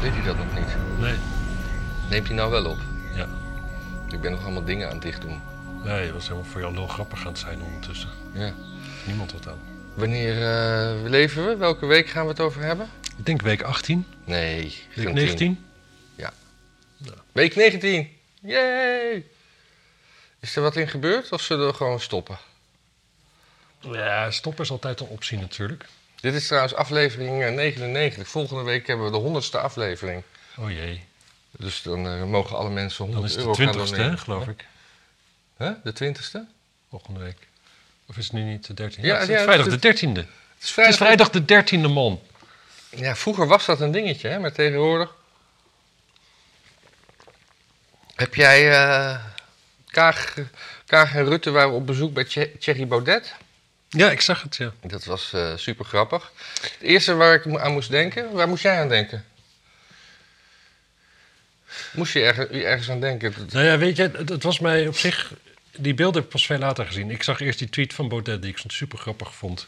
Weet hij dat nog niet? Nee. Neemt hij nou wel op? Ja. Ik ben nog allemaal dingen aan het dicht doen. Nee, je was helemaal voor jou heel grappig aan het zijn ondertussen. Ja. Niemand wat aan. Wanneer eh, leven we? Welke week gaan we het over hebben? Ik denk week 18, Nee, week geen tien. 19. Week 19. Yay! Is er wat in gebeurd of zullen we gewoon stoppen? Ja, stoppen is altijd een optie natuurlijk. Dit is trouwens aflevering eh, 99. Volgende week hebben we de 100ste aflevering. Oh jee. Dus dan eh, mogen alle mensen 100 Dan is het euro de gaan 20ste, doneren. hè, geloof ik. Hè? De 20ste? Volgende week. Of is het nu niet de 13e? Ja, het is ja, vrijdag het de 13e. Het is Het vrijdag. is vrijdag de 13e, man. Ja, vroeger was dat een dingetje, hè? maar tegenwoordig. Heb jij. eh Kaag, Kaag en Rutte waren op bezoek bij Thie- Thierry Baudet. Ja, ik zag het, ja. Dat was eh super grappig. Het eerste waar ik aan moest denken, waar moest jij aan denken? Moest je ergens, ergens aan denken? Nou ja, weet je, het, het was mij op zich... Die beelden heb ik pas veel later gezien. Ik zag eerst die tweet van Baudet, die ik super grappig vond.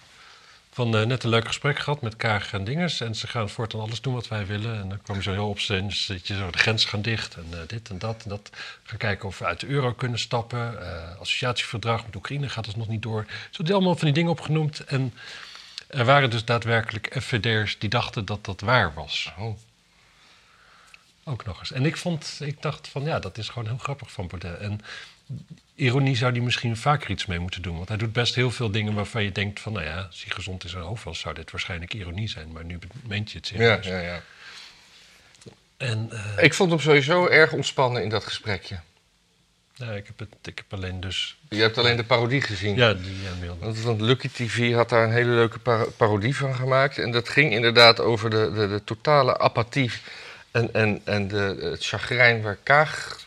Van eh, net een leuk gesprek gehad met Kaag en Dingers. En ze gaan voortaan alles doen wat wij willen. En dan kwam zo heel op zijn, dat je zo de grenzen gaan dicht. En eh, dit en dat en dat. Gaan kijken of we uit de euro kunnen stappen. Eh, associatieverdrag met Oekraïne gaat dus nog niet door. Zo die allemaal van die dingen opgenoemd. En er waren dus daadwerkelijk FVD'ers die dachten dat dat waar was. Oh. Ook nog eens. En ik vond, ik dacht van ja, dat is gewoon heel grappig van Baudet. En ironie zou die misschien vaker iets mee moeten doen. Want hij doet best heel veel dingen waarvan je denkt van nou ja, als hij gezond in zijn hoofd was, zou dit waarschijnlijk ironie zijn. Maar nu meent je het Ja, serieus. ja, ja. En eh, Ik vond hem sowieso erg ontspannen in dat gesprekje. ja, ik, heb het, ik heb alleen dus... Je hebt alleen de parodie gezien. Ja, die ja. Want, want Lucky TV had daar een hele leuke par- parodie van gemaakt. En dat ging inderdaad over de, de, de totale apathie en, en, en de, het chagrijn waar Kaag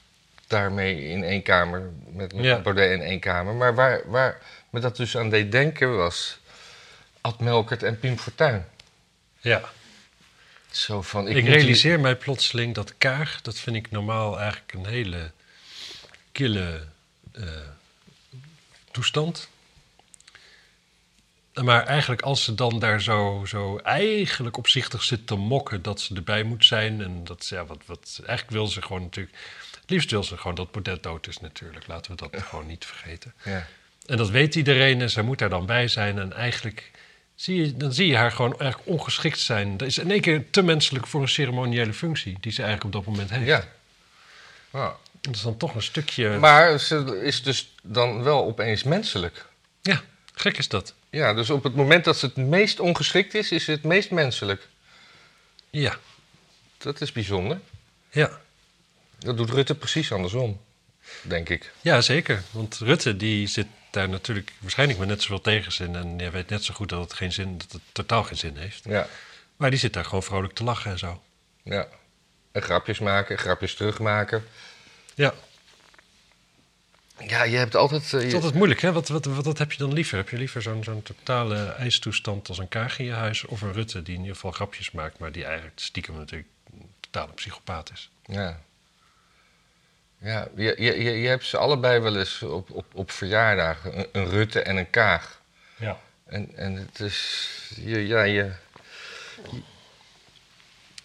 daarmee in één kamer, met, met Ja. Baudet in één kamer. Maar waar, waar me dat dus aan deed denken was Ad Melkert en Piem Fortuyn. Ja, Zo van, ik, die- realiseer mij plotseling dat Kaag, dat vind ik normaal eigenlijk een hele kille eh, toestand. Maar eigenlijk als ze dan daar zo, zo eigenlijk opzichtig zit te mokken dat ze erbij moet zijn. En dat ze, ja, wat, wat, eigenlijk wil ze gewoon natuurlijk. Het liefst wil ze gewoon dat Baudet dood is natuurlijk. Laten we dat gewoon niet vergeten. Ja. En dat weet iedereen en zij moet daar dan bij zijn. En eigenlijk zie je, dan zie je haar gewoon eigenlijk ongeschikt zijn. Dat is in één keer te menselijk voor een ceremoniële functie die ze eigenlijk op dat moment heeft. ja. Dat is dan toch een stukje... Maar ze is dus dan wel opeens menselijk. Ja, gek is dat. Ja, dus op het moment dat ze het meest ongeschikt is, is ze het meest menselijk. Ja, Dat is bijzonder. ja. Dat doet Rutte precies andersom, denk ik. Ja, zeker. Want Rutte die zit daar natuurlijk waarschijnlijk met net zoveel tegenzin. En je weet net zo goed dat het, geen zin, dat het totaal geen zin heeft. Ja, Maar die zit daar gewoon vrolijk te lachen en zo. ja. En grapjes maken, grapjes terugmaken. Ja, Ja, je hebt altijd... eh, het is altijd moeilijk, hè? Wat, wat, wat, wat heb je dan liever? Heb je liever zo'n zo'n totale ijstoestand als een Kaag in je huis... of een Rutte die in ieder geval grapjes maakt... maar die eigenlijk stiekem natuurlijk een totale psychopaat is? Ja. Ja, je, je, je, hebt ze allebei wel eens op, op, op verjaardagen. Een, een Rutte en een Kaag. Ja. En, en het is... Je, ja, je...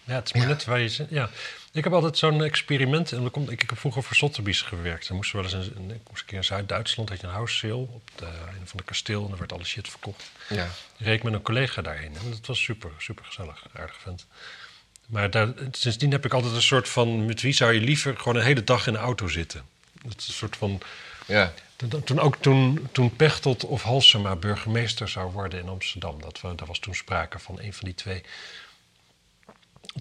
Ja, het is maar Ja. net waar je zit. Ja. Ik heb altijd zo'n experiment. En dan komt, ik, ik heb vroeger voor Sotheby's gewerkt. Dan moesten we wel eens in, ik moest een keer in Zuid-Duitsland. had je een house sale op de, een van de kasteel. En dan werd alle shit verkocht. Ja. Ik reed met een collega daarheen. En dat was super, super gezellig. Aardig vent. Maar daar, sindsdien heb ik altijd een soort van... Met wie zou je liever gewoon een hele dag in de auto zitten? Dat is een soort van... Ja. Toen, ook toen, toen Pechtold of Halsema burgemeester zou worden in Amsterdam. Dat, we, daar was toen sprake van een van die twee.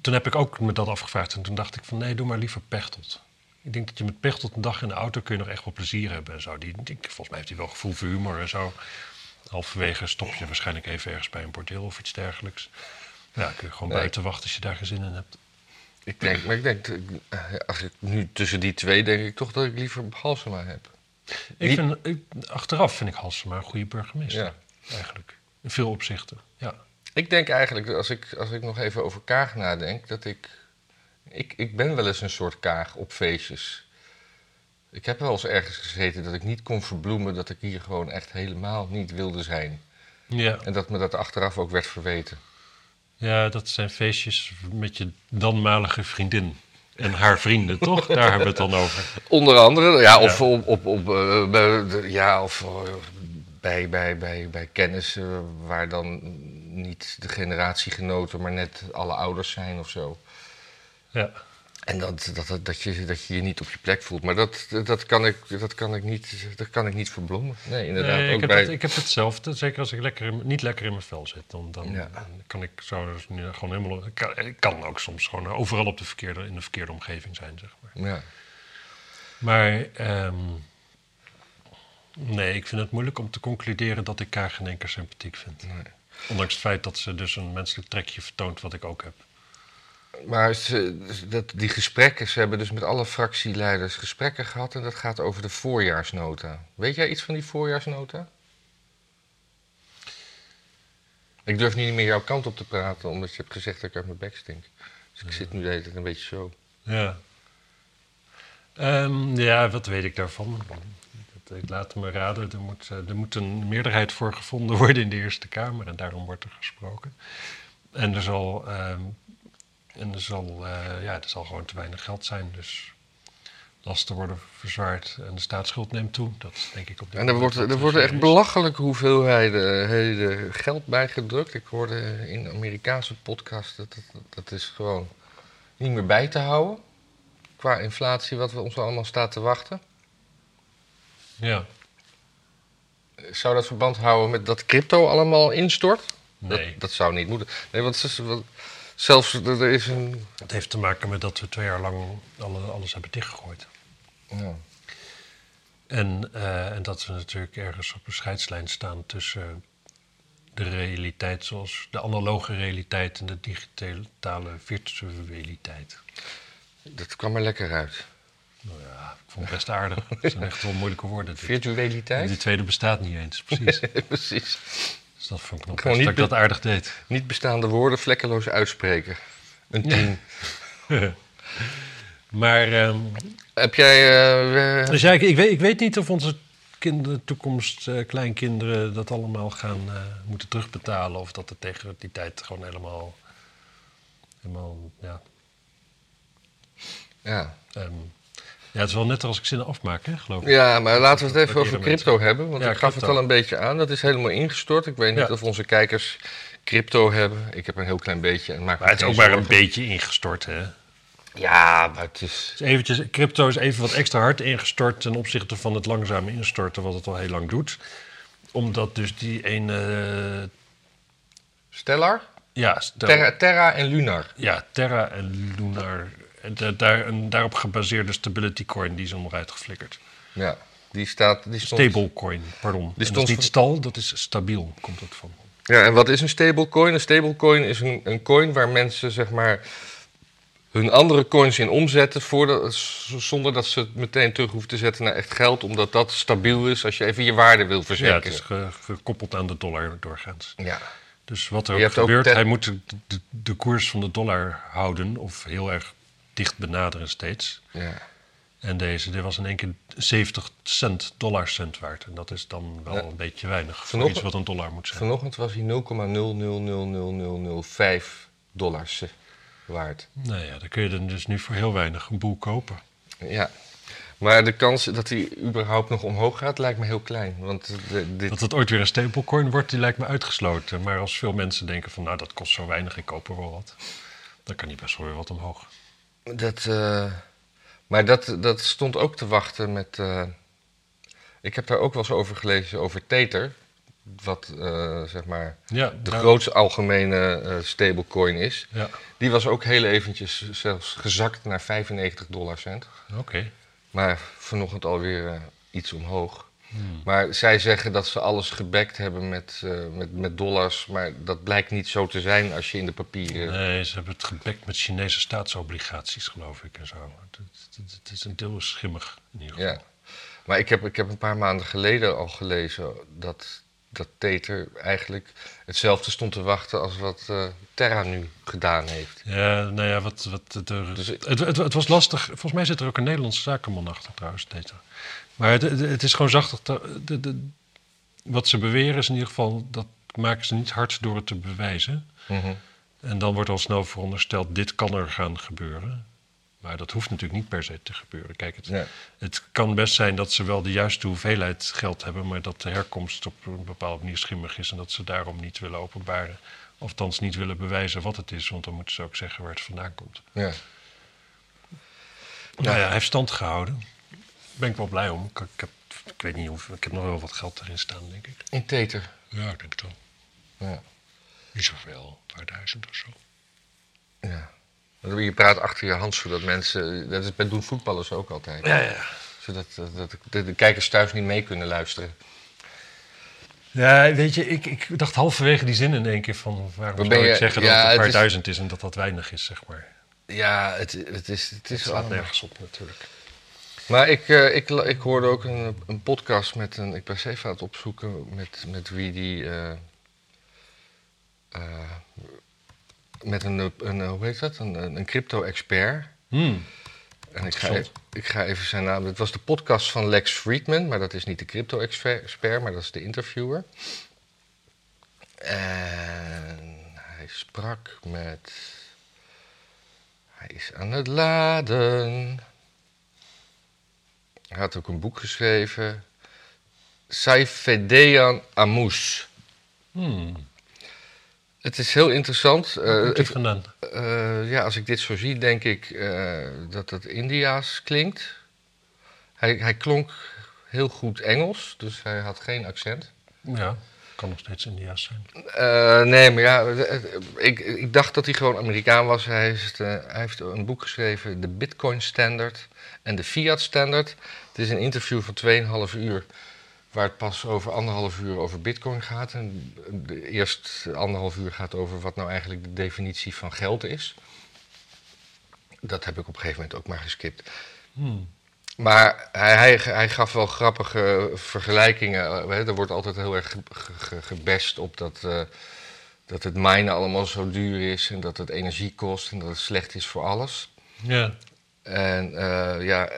Toen heb ik ook me dat afgevraagd. En toen dacht ik van nee, doe maar liever Pechtold. Ik denk dat je met Pechtold een dag in de auto kun je nog echt wel plezier hebben en zo. Die, die- volgens mij heeft hij wel gevoel voor humor en zo. Halverwege stop je waarschijnlijk even ergens bij een bordeel of iets dergelijks. Ja, kun je gewoon Nee. buiten wachten als je daar geen zin in hebt. Ik denk, maar ik denk, eh, als ik nu tussen die twee, denk ik toch dat ik liever Halsema heb. Ik Niet- vind, ik, achteraf vind ik Halsema een goede burgemeester. Ja. Eigenlijk. In veel opzichten. Ja. Ik denk eigenlijk, als ik, als ik nog even over Kaag nadenk, dat ik, ik... Ik ben wel eens een soort Kaag op feestjes. Ik heb wel eens ergens gezeten dat ik niet kon verbloemen dat ik hier gewoon echt helemaal niet wilde zijn. Ja. En dat me dat achteraf ook werd verweten. Ja, dat zijn feestjes met je danmalige vriendin. En haar vrienden, toch? Daar hebben we het dan over. Onder andere, ja, of Ja. op, op, op eh, ja, of eh, bij, bij, bij, bij kennissen waar dan niet de generatiegenoten, maar net alle ouders zijn of zo. Ja. En dat, dat, dat, je, dat je je niet op je plek voelt. Maar dat, dat, kan, ik, dat, kan, ik niet, dat kan ik niet verbloemen. Nee, inderdaad. Nee, ook ik, heb bij, het, ik heb hetzelfde. Zeker als ik lekker in- niet lekker in mijn vel zit. Dan, dan, Ja. dan kan ik zo dus nu gewoon helemaal... Ik kan, ik kan ook soms gewoon overal op de verkeerde, in de verkeerde omgeving zijn, zeg maar. ja. Maar ehm, nee, ik vind het moeilijk om te concluderen dat ik haar geen keer sympathiek vind. Nee. Ondanks het feit dat ze dus een menselijk trekje vertoont wat ik ook heb. Maar ze, dat, die gesprekken, ze hebben dus met alle fractieleiders gesprekken gehad en dat gaat over de voorjaarsnota. Weet jij iets van die voorjaarsnota? Ik durf niet meer jouw kant op te praten, omdat je hebt gezegd dat ik uit mijn bek stink. Dus ik zit nu de hele tijd een beetje zo. Ja. Ehm, ja, wat weet ik daarvan? Dat- Ik laat me raden, er moet, eh, er moet een meerderheid voor gevonden worden in de Eerste Kamer en daarom wordt er gesproken. En er zal, ehm, en er zal, eh, ja, er zal gewoon te weinig geld zijn, dus lasten worden verzwaard en de staatsschuld neemt toe. Dat is denk ik op dit En er, wordt, er worden echt serieus. belachelijke hoeveelheden heden geld bijgedrukt. Ik hoorde in Amerikaanse podcasts dat, dat dat is gewoon niet meer bij te houden. Qua inflatie, wat we ons allemaal staat te wachten. Ja, Zou dat verband houden met dat crypto allemaal instort? nee. Dat, dat zou niet moeten. Nee, want is- want zelfs er is een. Het heeft te maken met dat we twee jaar lang alle, alles hebben dichtgegooid. Ja. En, eh, en dat we natuurlijk ergens op een scheidslijn staan tussen de realiteit zoals de analoge realiteit en de digitale virtualiteit. Dat kwam er lekker uit. Nou ja, ik vond het best aardig. Het zijn echt wel moeilijke woorden. dit. Virtualiteit? Die tweede bestaat niet eens, precies. Precies. Dus dat vond ik nog Gewoon best dat ik dat aardig deed. Niet bestaande woorden vlekkeloos uitspreken. Een tien. Maar, ehm, Heb jij. eh, dus ja, ik, ik, weet, ik weet niet of onze kinderen, toekomst, eh, kleinkinderen dat allemaal gaan eh, moeten terugbetalen. Of dat het tegen die tijd gewoon helemaal, helemaal ja, ja. Ehm, ja, het is wel net als ik zinnen afmaak, hè, geloof ik. ja, maar laten we het even over crypto hebben. Want Ja, ik gaf crypto. het al een beetje aan. Dat is helemaal ingestort. Ik weet niet Ja. of onze kijkers crypto hebben. Ik heb een heel klein beetje. En maak Maar het is ook maar een beetje ingestort, hè. Ja, maar het is. Dus eventjes, crypto is even wat extra hard ingestort ten opzichte van het langzame instorten, wat het al heel lang doet. Omdat dus die ene... Stellar, ja, Terra, Terra en Lunar. ja, Terra en Lunar. Daar, een daarop gebaseerde stability coin, die is allemaal uitgeflikkerd. Ja, die staat. Die stond, Stablecoin, pardon. En dat is niet stal, dat is stabiel, komt het van. Ja, en wat is een stablecoin? Een stablecoin is een, een coin waar mensen zeg maar hun andere coins in omzetten voordat, zonder dat ze het meteen terug hoeven te zetten naar echt geld, omdat dat stabiel is als je even je waarde wil Ja, het verzekeren. is ge- gekoppeld aan de dollar doorgaans. Ja, Dus wat er ook gebeurt, hij moet de, de, de koers van de dollar houden of heel erg dicht benaderen steeds. ja. En deze, dit was in één keer 70 cent, dollarcent waard. En dat is dan wel Ja. een beetje weinig voor iets wat een dollar moet zijn. Vanochtend was hij 0,0000005 dollars waard. Nou ja, dan kun je er dus nu voor heel weinig een boel kopen. Ja. Maar de kans dat hij überhaupt nog omhoog gaat lijkt me heel klein. Want de, dit, Dat het ooit weer een stablecoin wordt, die lijkt me uitgesloten. Maar als veel mensen denken van, nou dat kost zo weinig, ik koop er wel wat. Dan kan die best wel weer wat omhoog. Dat, eh, maar dat, dat stond ook te wachten met. eh, ik heb daar ook wel eens over gelezen, over Tether. Wat eh, zeg maar Ja, de nou, grootste algemene stablecoin is. Ja, Die was ook heel eventjes zelfs gezakt naar 95 dollar cent. oké. Maar vanochtend alweer iets omhoog. Hmm. Maar zij zeggen dat ze alles gebackt hebben met, eh, met, met dollars. Maar dat blijkt niet zo te zijn als je in de papieren. Nee, ze hebben het gebekt met Chinese staatsobligaties, geloof ik, en zo. Het is een deel schimmig, in ieder geval. Ja. Maar ik heb, ik heb een paar maanden geleden al gelezen dat, dat Tether eigenlijk hetzelfde stond te wachten als wat eh, Terra nu gedaan heeft. Ja, nou ja, wat, wat het, er- Dus het, het, het was lastig. Volgens mij zit er ook een Nederlandse zakenman achter trouwens. Data. Maar het, het, is gewoon zacht. Dat, de, de, wat ze beweren is in ieder geval, dat maken ze niet hard door het te bewijzen. Mhm. En dan wordt al snel verondersteld, dit kan er gaan gebeuren. Maar dat hoeft natuurlijk niet per se te gebeuren. Kijk, het, Ja. het kan best zijn dat ze wel de juiste hoeveelheid geld hebben, maar dat de herkomst op een bepaalde manier schimmig is en dat ze daarom niet willen openbaren. Of althans niet willen bewijzen wat het is, want dan moeten ze ook zeggen waar het vandaan komt. Ja. Nou ja, hij heeft stand gehouden. Daar ben ik wel blij om. Ik, ik heb, ik weet niet hoeveel, ik heb nog wel wat geld erin staan, denk ik. In Teter. Ja, ik denk het wel. Ja. Niet zoveel, een paar duizend of zo. ja. Je praat achter je hand zodat mensen. Dat is, dat doen voetballers ook altijd. Ja, ja. Zodat dat, dat de, de kijkers thuis niet mee kunnen luisteren. Ja, weet je, ik, ik dacht halverwege die zin in één keer van... waarom zou ik zeggen ja, dat het een paar is- duizend is en dat dat weinig is, zeg maar. Ja, het, het is. Het is slaat nergens op natuurlijk. Maar ik, eh, ik, ik hoorde ook een, een podcast met een. Ik ben even aan het opzoeken met, met wie die. eh, eh, met een, een, een, hoe heet dat? Een, een crypto-expert. Hmm. En ik ga, Interessant. ik ga even zijn naam. Het was de podcast van Lex Friedman, maar dat is niet de crypto-expert, maar dat is de interviewer. En hij sprak met. Hij is aan het laden. Hij had ook een boek geschreven. Saifedean Amous. Hmm. Het is heel interessant. Het- gedaan. eh, ja, als ik dit zo zie, denk ik eh, dat het Indiaas klinkt. Hij, hij klonk heel goed Engels, dus hij had geen accent. Ja, kan nog steeds India's zijn. Nee, maar ja, ik, ik dacht dat hij gewoon Amerikaan was. Hij heeft, hij heeft een boek geschreven, de Bitcoin Standard en de Fiat Standard. Het is een interview van 2,5 uur, waar het pas over anderhalf uur over Bitcoin gaat. En de eerst anderhalf uur gaat over wat nou eigenlijk de definitie van geld is. Dat heb ik op een gegeven moment ook maar geskipt. Hmm. Maar hij, hij, hij gaf wel grappige vergelijkingen. Hè, Er wordt altijd heel erg ge- ge- ge- gebest op dat, eh, dat het minen allemaal zo duur is en dat het energie kost en dat het slecht is voor alles. Ja, En eh, ja,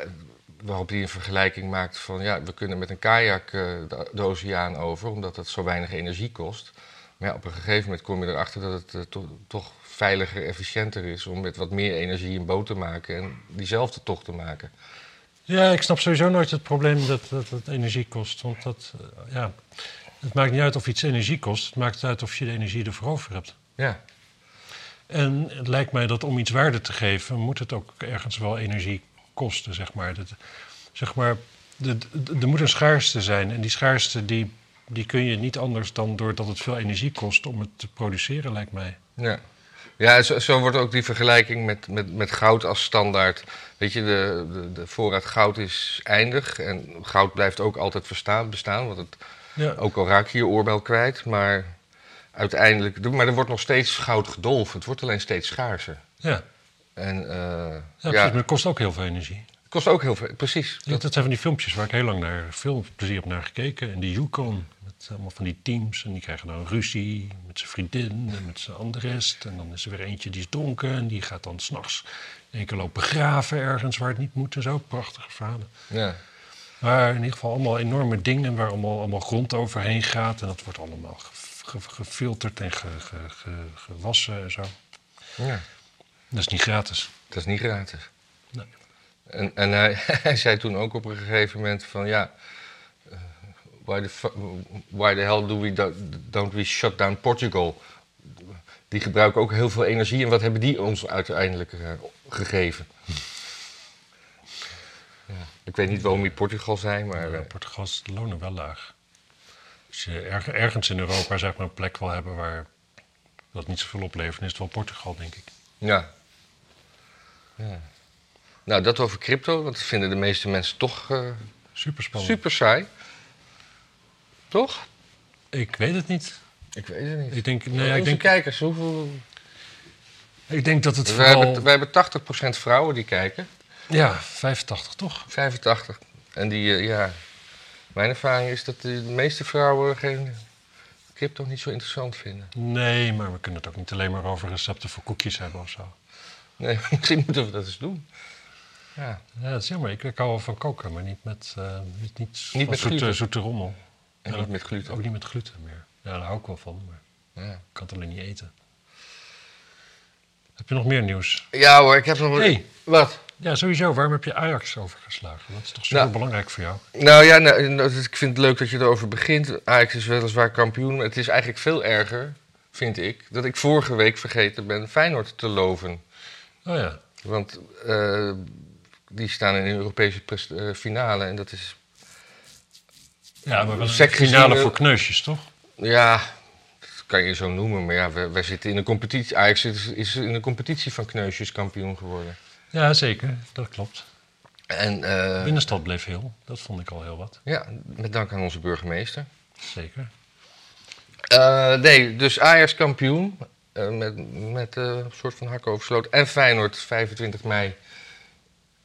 waarop hij een vergelijking maakt van ja, we kunnen met een kajak eh, de, de oceaan over omdat het zo weinig energie kost. Maar ja, op een gegeven moment kom je erachter dat het eh, to- toch veiliger, efficiënter is om met wat meer energie een boot te maken en diezelfde tocht te maken. ja ik snap sowieso nooit het probleem dat, dat het energie kost. Want dat, eh, ja, het maakt niet uit of iets energie kost. Het maakt uit of je de energie ervoor over hebt. Ja. En het lijkt mij dat om iets waarde te geven, moet het ook ergens wel energie kosten, zeg maar. Dat, zeg maar er moet een schaarste zijn. En die schaarste die, die kun je niet anders dan doordat het veel energie kost om het te produceren, lijkt mij. Ja, ja zo, zo wordt ook die vergelijking met, met, met goud als standaard. Weet je, de, de, de voorraad goud is eindig en goud blijft ook altijd verstaan, bestaan. Want het, Ja, ook al raak je je oorbel kwijt, maar uiteindelijk... Maar er wordt nog steeds goud gedolven, het wordt alleen steeds schaarser. ja. En eh, ja, maar het kost ook heel veel energie. het kost ook heel veel, precies. Ja, dat zijn van die filmpjes waar ik heel lang naar veel plezier heb naar gekeken. En die Yukon, met allemaal van die teams. En die krijgen dan ruzie met zijn vriendin en met zijn andere rest. En dan is er weer eentje die is dronken en die gaat dan s'nachts één keer lopen graven ergens waar het niet moet en zo. Prachtige verhalen. Ja. Maar in ieder geval allemaal enorme dingen waar allemaal, allemaal grond overheen gaat. En dat wordt allemaal ge- ge- gefilterd en ge- ge- ge- gewassen en zo. ja, Dat is niet gratis. dat is niet gratis. Nee. En, en hij, hij zei toen ook op een gegeven moment van ja, eh, why, the, why the hell do we do, don't we shut down Portugal? Die gebruiken ook heel veel energie en wat hebben die ons uiteindelijk eh, gegeven? Ja, ik weet niet waarom die Portugal zijn, maar eh, Portugal is de lonen wel laag. Als je erg- ergens in Europa zeg maar, een plek wil hebben waar dat niet zoveel oplevert, is het wel Portugal, denk ik. ja. Ja. Nou, dat over crypto, want dat vinden de meeste mensen toch eh, Super spannend. super saai. Toch? Ik weet het niet. Ik weet het niet. Ik denk, nee, ja, ik denk, kijkers, hoeveel, ik denk dat het We vooral... hebben, we hebben 80% vrouwen die kijken, Ja, 85 toch? 85. En die, eh, ja, mijn ervaring is dat de meeste vrouwen geen crypto niet zo interessant vinden. Nee, maar we kunnen het ook niet alleen maar over recepten voor koekjes hebben of zo. Nee, misschien moeten we dat eens doen. Ja, Ja, dat is jammer. Ik, ik hou wel van koken, maar niet met, eh, niet, met zoete, gluten. zoete rommel. en niet met gluten. Ook niet met gluten meer. Ja, daar hou ik wel van, maar Ja. ik kan het alleen niet eten. Heb je nog meer nieuws? Ja hoor, ik heb nog... Hey. Wat? Ja, sowieso. Waarom heb je Ajax overgeslagen? Dat is toch super Nou. belangrijk voor jou? Nou ja, nou, nou, ik vind het leuk dat je erover begint. Ajax is weliswaar kampioen, maar het is eigenlijk veel erger, vind ik, dat ik vorige week vergeten ben Feyenoord te loven. Oh ja. Want eh, die staan in een Europese eh, finale en dat is, Ja, maar wel een finale eh, voor kneusjes, toch? ja, dat kan je zo noemen, maar ja, wij, wij zitten in een competitie. Ajax is, is in een competitie van kneusjes kampioen geworden. Ja, zeker. Dat klopt. En eh, Binnenstad bleef heel. Dat vond ik al heel wat. ja, met dank aan onze burgemeester. Zeker. Eh, nee, dus Ajax kampioen. Eh, met met eh, een soort van hak over sloot. En Feyenoord 25 mei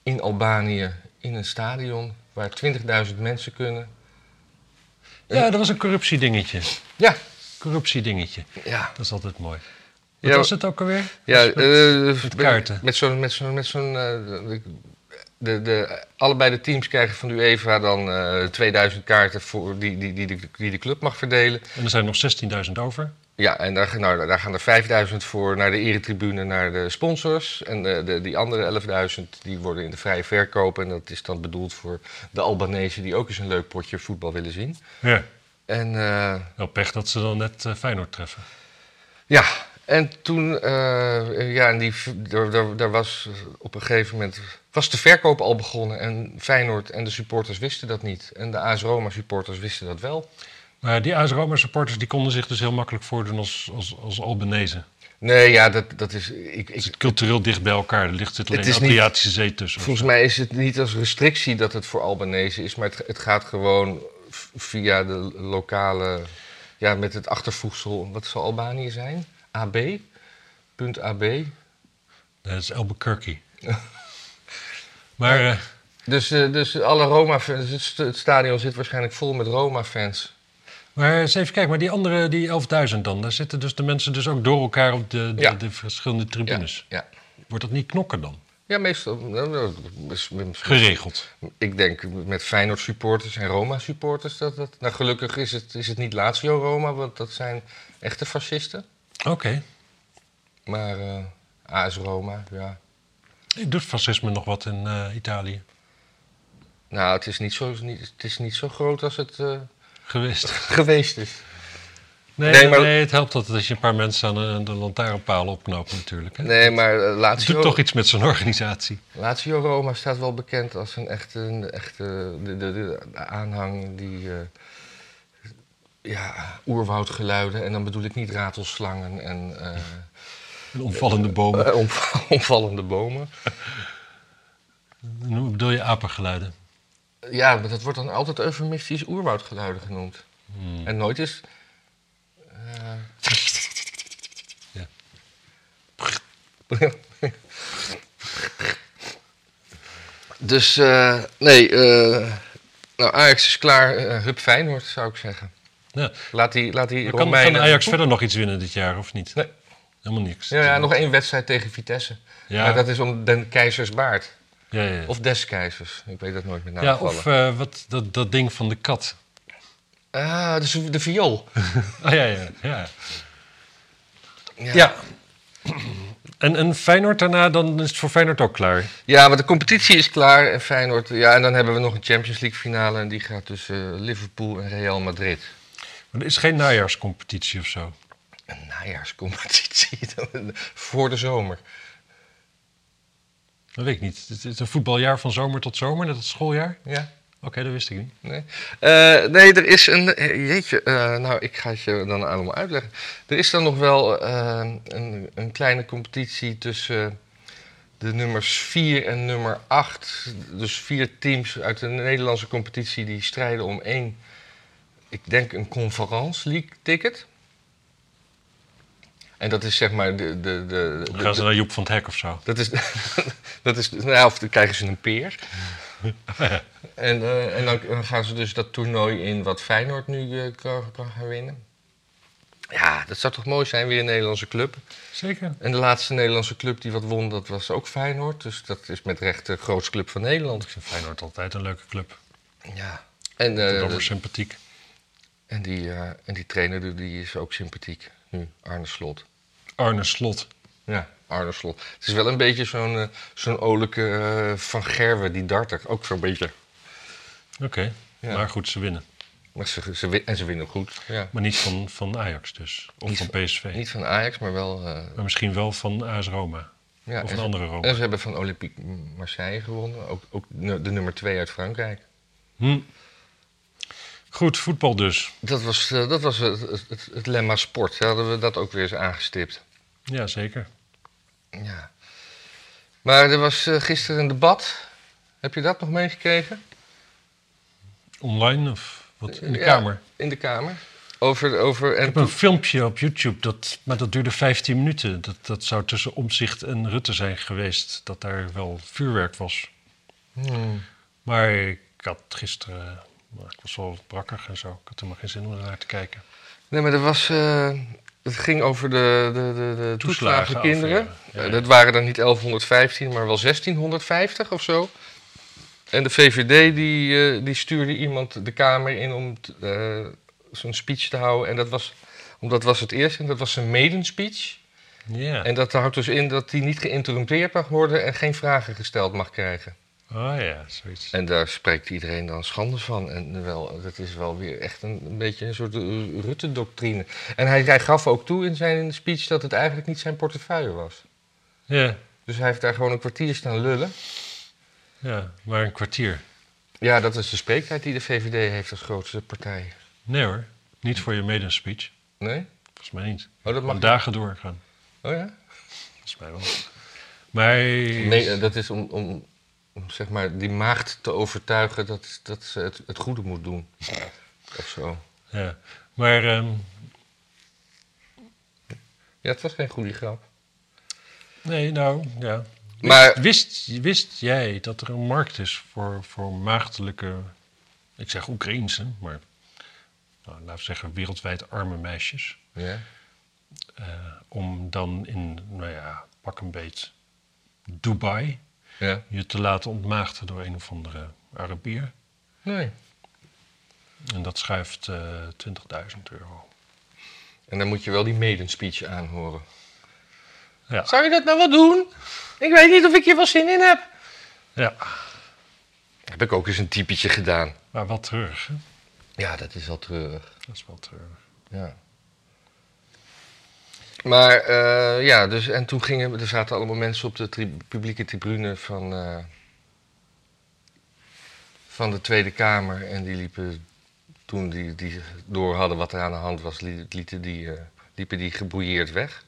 in Albanië in een stadion waar 20.000 mensen kunnen. Ja, dat was een corruptiedingetje. Ja, Corruptiedingetje. ja. Dat is altijd mooi. Wat Ja, was het ook alweer? ja Was met- eh, met kaarten. Met zo'n. Met zo'n met zo'n de, allebei de teams krijgen van de UEFA dan eh 2000 kaarten voor die, die, die, de, die de club mag verdelen. En er zijn nog 16.000 over. Ja, en daar, nou, daar gaan er 5000 voor naar de eretribune, naar de sponsors. En de, de, die andere 11.000 die worden in de vrije verkoop. En dat is dan bedoeld voor de Albanese die ook eens een leuk potje voetbal willen zien. Ja. En eh, Wel pech dat ze dan net eh, Feyenoord treffen. ja, en toen, eh, ja, en die, daar was op een gegeven moment, was de verkoop al begonnen. En Feyenoord en de supporters wisten dat niet. En de AS Roma supporters wisten dat wel. Maar die AS Roma supporters die konden zich dus heel makkelijk voordoen als, als, als Albanese. Nee, ja, dat, dat is, ik, Het ik, is cultureel dicht bij elkaar. Er ligt zit alleen Het de Adriatische Zee tussen. Volgens mij is het niet als restrictie dat het voor Albanese is, maar het, het gaat gewoon via de lokale, ja, met het achtervoegsel. Wat zal Albanië zijn? AB? Punt AB. Dat is Albuquerque. maar eh, Dus, eh, dus alle Roma-fans, het, st- het stadion zit waarschijnlijk vol met Roma-fans. Maar eens even kijken, maar die andere, die 11.000 dan, daar zitten dus de mensen dus ook door elkaar op de, de, Ja. de verschillende tribunes. ja. Wordt dat niet knokken dan? ja, meestal. mis- Geregeld. Ik denk met Feyenoord-supporters en Roma-supporters dat dat... Nou, gelukkig is het, is het niet Lazio-Roma, want dat zijn echte fascisten. Oké. Maar eh AS Roma, ja. Doet fascisme nog wat in eh, Italië? Nou, het is niet zo, niet, het is niet zo groot als het eh, Geweest. geweest is. Nee, Nee, nee, maar- het helpt altijd als je een paar mensen aan de, de lantaarnpalen opknopen natuurlijk. Hè? Nee, maar eh, Het Lazio, doet toch iets met zo'n organisatie. Lazio Roma staat wel bekend als een echte, een echte de, de, aanhang die... eh, ja, oerwoudgeluiden. En dan bedoel ik niet ratelslangen en eh, Een omvallende bomen. eh, omv- omvallende bomen. Hoe bedoel je apengeluiden? Ja, maar dat wordt dan altijd eufemistisch oerwoudgeluiden genoemd. Hmm. En nooit is... eh, Ja. dus, eh, nee, nou, Ajax is klaar. eh Hup Feyenoord, zou ik zeggen. Ja. Laat die, laat die Maar kan, kan Ajax verder nog iets winnen dit jaar of niet? Nee. Helemaal niks. Ja, ja, nog één wedstrijd tegen Vitesse. Ja. Maar dat is om den keizersbaard. ja, ja. Of des keizers. Ik weet dat nooit met naam ja, vallen. of eh, wat, dat, dat ding van de kat. Ah, dus de viool. Ah ja, ja. ja. Ja. ja. En, en Feyenoord daarna, dan is het voor Feyenoord ook klaar. Ja, maar de competitie is klaar en Feyenoord... Ja, en dan hebben we nog een Champions League finale... en die gaat tussen Liverpool en Real Madrid. Maar er is geen najaarscompetitie of zo. Een najaarscompetitie voor de zomer. Dat weet ik niet. Het is een voetbaljaar van zomer tot zomer, net het schooljaar. Ja, Oké, dat wist ik niet. nee. Eh, nee, er is een... eh, Jeetje, eh, nou, ik ga het je dan allemaal uitleggen. Er is dan nog wel een, een kleine competitie tussen de nummers 4 en nummer 8. Dus vier teams uit de Nederlandse competitie die strijden om één... Ik denk een Conference League ticket. En dat is zeg maar de... de, de, gaan ze naar Joep van het Hek of zo. Dat is, dat is nou, of dan krijgen ze een peer. en, eh, en dan, dan gaan ze dus dat toernooi in wat Feyenoord nu eh, kan, kan gaan winnen. Ja, dat zou toch mooi zijn, weer een Nederlandse club. Zeker. En de laatste Nederlandse club die wat won, dat was ook Feyenoord. Dus dat is met recht de grootste club van Nederland. Ik vind Feyenoord altijd een leuke club. Ja. En, Uh, eh, dat sympathiek. en, die, en die trainer die is ook sympathiek nu, Arne Slot. Arne Slot. Ja. Arne Slot. Het is wel een beetje zo'n eh, zo'n olijke eh, Van Gerwen, die darter. Ook zo'n beetje. Oké, Ja. maar goed, ze winnen. Maar ze, ze, win- en ze winnen goed. Ja. Maar niet van, van Ajax dus. Of Niet van PSV. Niet van Ajax, maar wel... eh, Maar misschien wel van AS Roma. ja, of en een ze- andere Roma. En ze hebben van Olympique Marseille gewonnen. Ook, ook de nummer 2 uit Frankrijk. Hm. Goed, voetbal dus. Dat was, eh, dat was het, het, lemma sport. Ja, hadden we dat ook weer eens aangestipt. Ja, zeker. Ja. Maar er was eh, gisteren een debat. Heb je dat nog meegekregen? Online of wat? In de Ja, kamer. In de Kamer. Over, over, Ik heb een filmpje op YouTube, dat, maar dat duurde 15 minuten. Dat, dat zou tussen Omzicht en Rutte zijn geweest. Dat daar wel vuurwerk was. Hmm. Maar ik had gisteren... ik was wel brakkig en zo. Ik had helemaal geen zin om er naar te kijken. Nee, maar er was, eh, het ging over de, de, de, de Toeslagen kinderen. Ja, ja. dat waren dan niet 1115, maar wel 1650 of zo. En de VVD die, eh, die stuurde iemand de Kamer in om t- eh, zo'n speech te houden. En dat was, omdat was het eerste, en dat was een maiden speech. Ja. En dat houdt dus in dat hij niet geïnterrumpeerd mag worden en geen vragen gesteld mag krijgen. Oh ja, zoiets. En daar spreekt iedereen dan schande van. En wel, dat is wel weer echt een, een beetje een soort eh, Rutte-doctrine. En hij, hij gaf ook toe in zijn speech dat het eigenlijk niet zijn portefeuille was. Ja, Dus hij heeft daar gewoon een kwartier staan lullen. ja, maar een kwartier. Ja, dat is de spreektijd die de VVD heeft als grootste partij. Nee hoor, niet voor je maiden-speech. Nee? Volgens mij niet. Oh, dat mag dagen doorgaan. Oh ja? Volgens mij wel. Maar... Nee, eh, dat is om, om, om zeg maar die maagd te overtuigen dat, dat ze het, het goede moet doen. Of zo. Ja, maar ehm, Ja, het was geen goede grap. nee, nou, ja. Wist, Maar- wist, wist jij dat er een markt is voor, voor maagdelijke, ik zeg Oekraïense, maar nou, laten we zeggen wereldwijd arme meisjes, Ja? eh, om dan in, nou ja, pak een beet, Dubai, Ja? je te laten ontmaagden door een of andere Arabier. Nee. En dat schuift eh 20.000 euro. En dan moet je wel die maiden speech aanhoren. Ja. Zou je dat nou wel doen? Ik weet niet of ik hier wel zin in heb. ja, Heb ik ook eens een typetje gedaan. maar wat terug. Hè? Ja, dat is wel treurig. Dat is wel treurig. Ja. Maar eh, ja, dus en toen gingen er zaten allemaal mensen op de tri- publieke tribune van, eh, van de Tweede Kamer. En die liepen, toen die, die door hadden wat er aan de hand was, li- lieten die, eh, liepen die gebrouilleerd weg.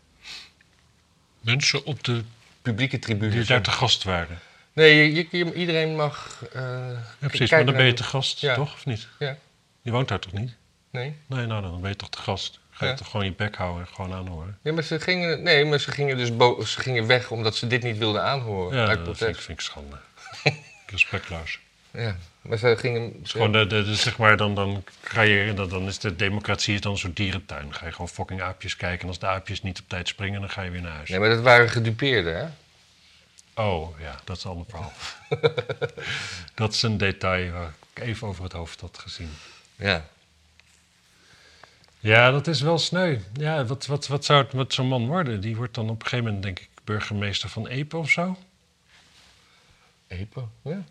Mensen op de, Publieke tribune. die daar te gast waren. Nee, je, je- iedereen mag. Ja, precies, maar dan ben je te gast, Ja. toch? Of niet? Ja. Je woont daar toch niet? Nee. Nee, nou dan ben je toch te gast. Ga je Ja. toch gewoon je bek houden en gewoon aanhoren? Ja, maar ze gingen, nee, maar ze gingen dus bo- ze gingen weg omdat ze dit niet wilden aanhoren. Ja, uit dat vind ik, vind ik schande. Respectloos. Ja, maar ze gingen. Dus gewoon de, de, de- zeg maar, dan, dan, ga je, dan, dan is de democratie is dan een soort dierentuin. Dan ga je gewoon fucking aapjes kijken. En als de aapjes niet op tijd springen, dan ga je weer naar huis. Nee, maar dat waren gedupeerden, hè? Oh, ja, dat is een ander verhaal. dat is een detail waar ik even over het hoofd had gezien. Ja. Ja, dat is wel sneu. Ja, wat, wat, wat zou het met zo'n man worden? Die wordt dan op een gegeven moment, denk ik, burgemeester van Epe of zo. Epo, ja.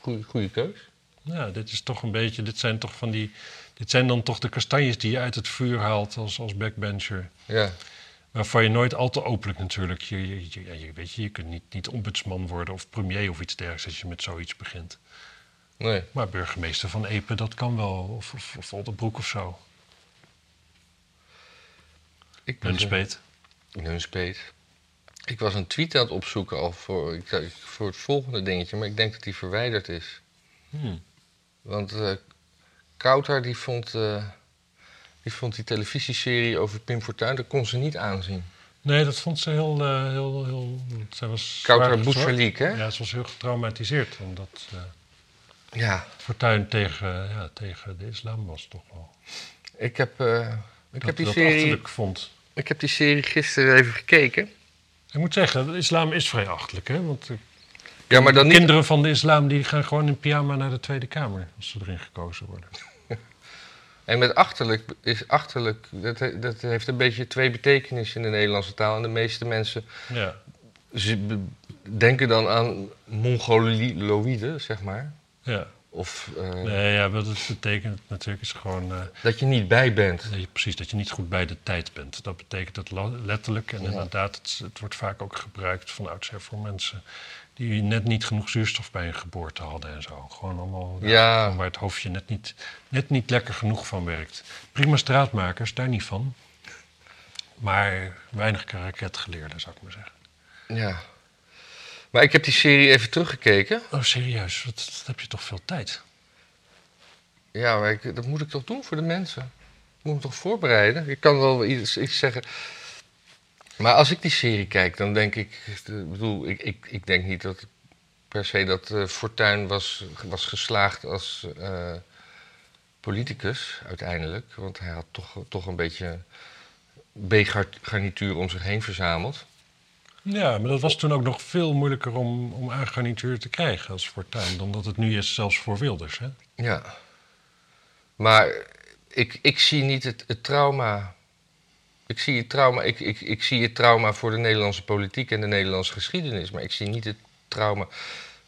Goeie, goeie keus. Ja, dit is toch een beetje, dit zijn toch van die, dit zijn dan toch de kastanjes die je uit het vuur haalt als, als backbencher. Ja. Waarvan je nooit al te openlijk natuurlijk, je, je, je, weet je, je kunt niet, niet ombudsman worden of premier of iets dergelijks als je met zoiets begint. Nee. Maar burgemeester van Epe, dat kan wel, of, of, of Oldenbroek of zo. Ik Nunspeet. een- Nunspeet. Ik was een tweet aan het opzoeken al voor, ik, voor het volgende dingetje, maar ik denk dat die verwijderd is. Hmm. Want eh Kouter die vond, eh, die vond die televisieserie over Pim Fortuyn, dat kon ze niet aanzien. Nee, dat vond ze heel, eh, heel, heel, zij was Kouter Bouchalik, hè? Ja, ze was heel getraumatiseerd, omdat Ja. Fortuyn tegen, ja, tegen de islam was toch wel. Ik heb, ik dat heb die dat serie, achterlijk vond. Ik heb die serie gisteren even gekeken. Ik moet zeggen, de islam is vrij achterlijk, hè? Want eh, Ja, maar dan niet kinderen van de islam die gaan gewoon in pyjama naar de Tweede Kamer als ze erin gekozen worden. En met achterlijk is achterlijk, dat, dat heeft een beetje twee betekenissen in de Nederlandse taal. En de meeste mensen Ja. ze denken dan aan mongoloïde, zeg maar. ja. Of eh, Nee, ja, wat het betekent natuurlijk is gewoon... eh, dat je niet bij bent. dat je, precies, dat je niet goed bij de tijd bent. Dat betekent het la- letterlijk. En Ja. inderdaad, het, het wordt vaak ook gebruikt van oudsher voor mensen... die net niet genoeg zuurstof bij een geboorte hadden en zo. Gewoon allemaal Ja. waar het hoofdje net niet, net niet lekker genoeg van werkt. Prima straatmakers, daar niet van. Maar weinig raketgeleerden, zou ik maar zeggen. Ja. Maar ik heb die serie even teruggekeken. Oh, serieus? Wat, wat heb je toch veel tijd? Ja, maar ik, dat moet ik toch doen voor de mensen? Ik moet me toch voorbereiden? Ik kan wel iets, iets zeggen. Maar als ik die serie kijk, dan denk ik... Ik bedoel, ik, ik, ik denk niet dat per se dat Fortuyn was, was geslaagd als eh, politicus uiteindelijk. Want hij had toch, toch een beetje B-garnituur om zich heen verzameld. Ja, maar dat was toen ook nog veel moeilijker om, om aangarnituur te krijgen als Fortuyn... dan dat het nu is zelfs voor Wilders, hè? Ja. Maar ik, ik zie niet het, het trauma. Ik zie het trauma. Ik, ik, ik zie het trauma voor de Nederlandse politiek en de Nederlandse geschiedenis. Maar ik zie niet het trauma.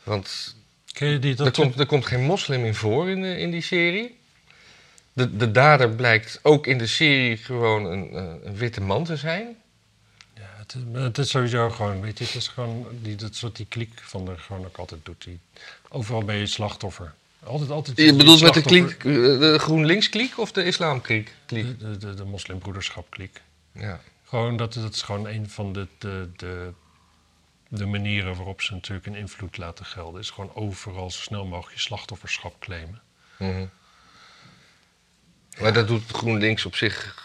Want er komt, er komt geen moslim in voor in, de, in die serie. De, de dader blijkt ook in de serie gewoon een, eh, een witte man te zijn. Het, is- maar het is sowieso gewoon, weet je, het is gewoon die, dat soort die kliek van er gewoon ook altijd doet. Die, overal ben je slachtoffer. Altijd, altijd. Je bedoelt met de, kliek, eh, de GroenLinks-kliek of de islamkliek? De, de, de, de moslimbroederschap kliek. Ja. Gewoon, dat, dat is gewoon een van de, de, de, de manieren waarop ze natuurlijk een invloed laten gelden. Is gewoon overal zo snel mogelijk je slachtofferschap claimen. Mhm. Maar dat doet GroenLinks op zich.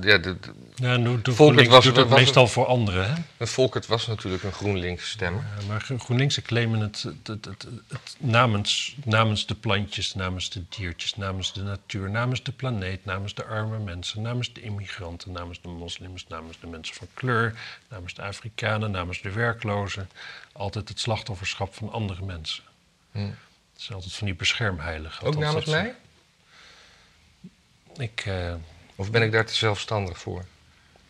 Ja, de, de- Ja, Volkert was- doet was- meestal voor anderen, hè? en Volkert was natuurlijk een GroenLinks stemmer. Ja, maar Gro- GroenLinks claimen het, het, het, het, het namens, namens de plantjes, namens de diertjes, namens de natuur, namens de planeet, namens de arme mensen, namens de immigranten, namens de moslims, namens de mensen van kleur, namens de Afrikanen, namens de werklozen. Altijd het slachtofferschap van andere mensen. Hm. Het is altijd van die beschermheiligen. Ook namens mij? Ik, eh, Of ben ik daar te zelfstandig voor?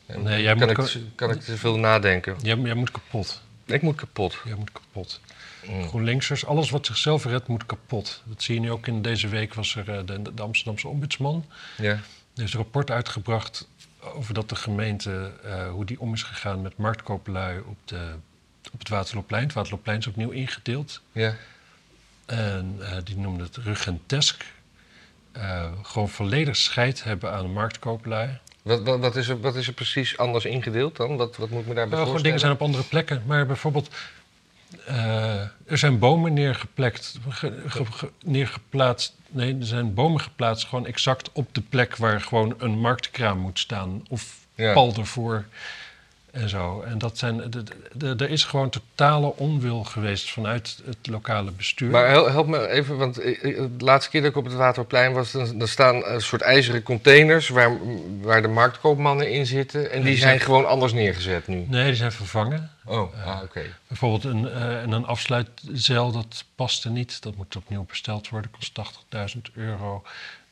En Nee, jij kan, moet ik, kan ik te veel nadenken? jij, jij moet kapot. Ik moet kapot. Jij moet kapot. Mm. GroenLinksers, alles wat zichzelf redt, moet kapot. Dat zie je nu ook in deze week. Was er eh, de, de Amsterdamse ombudsman. Ja. Er is een rapport uitgebracht over dat de gemeente, eh, hoe die om is gegaan met marktkooplui op, de, op het Waterloopplein. Het Waterloopplein is opnieuw ingedeeld. ja. En eh, die noemde het rugentesk. Eh, gewoon volledig scheid hebben aan de marktkooplui. Wat, wat, wat, is er, wat is er precies anders ingedeeld dan? Wat, wat moet ik me daarbij Nou, gewoon dingen voorstellen? zijn op andere plekken. Maar bijvoorbeeld, eh, er zijn bomen neergeplekt, ge- ge- ge- neergeplaatst. Nee, er zijn bomen geplaatst gewoon exact op de plek waar gewoon een marktkraam moet staan. Of Ja. pal ervoor en zo. En dat zijn, er is gewoon totale onwil geweest vanuit het lokale bestuur. Maar hel- help me even, want eh, eh, de laatste keer dat ik op het Waterplein was, dan, dan staan een soort ijzeren containers waar, waar de marktkoopmannen in zitten. En die die zijn zijn- gewoon anders neergezet nu. Nee, die zijn vervangen. Oh, ah, oké. Bijvoorbeeld een, eh, en een afsluitzeil, dat paste niet. Dat moet opnieuw besteld worden, kost 80.000 euro.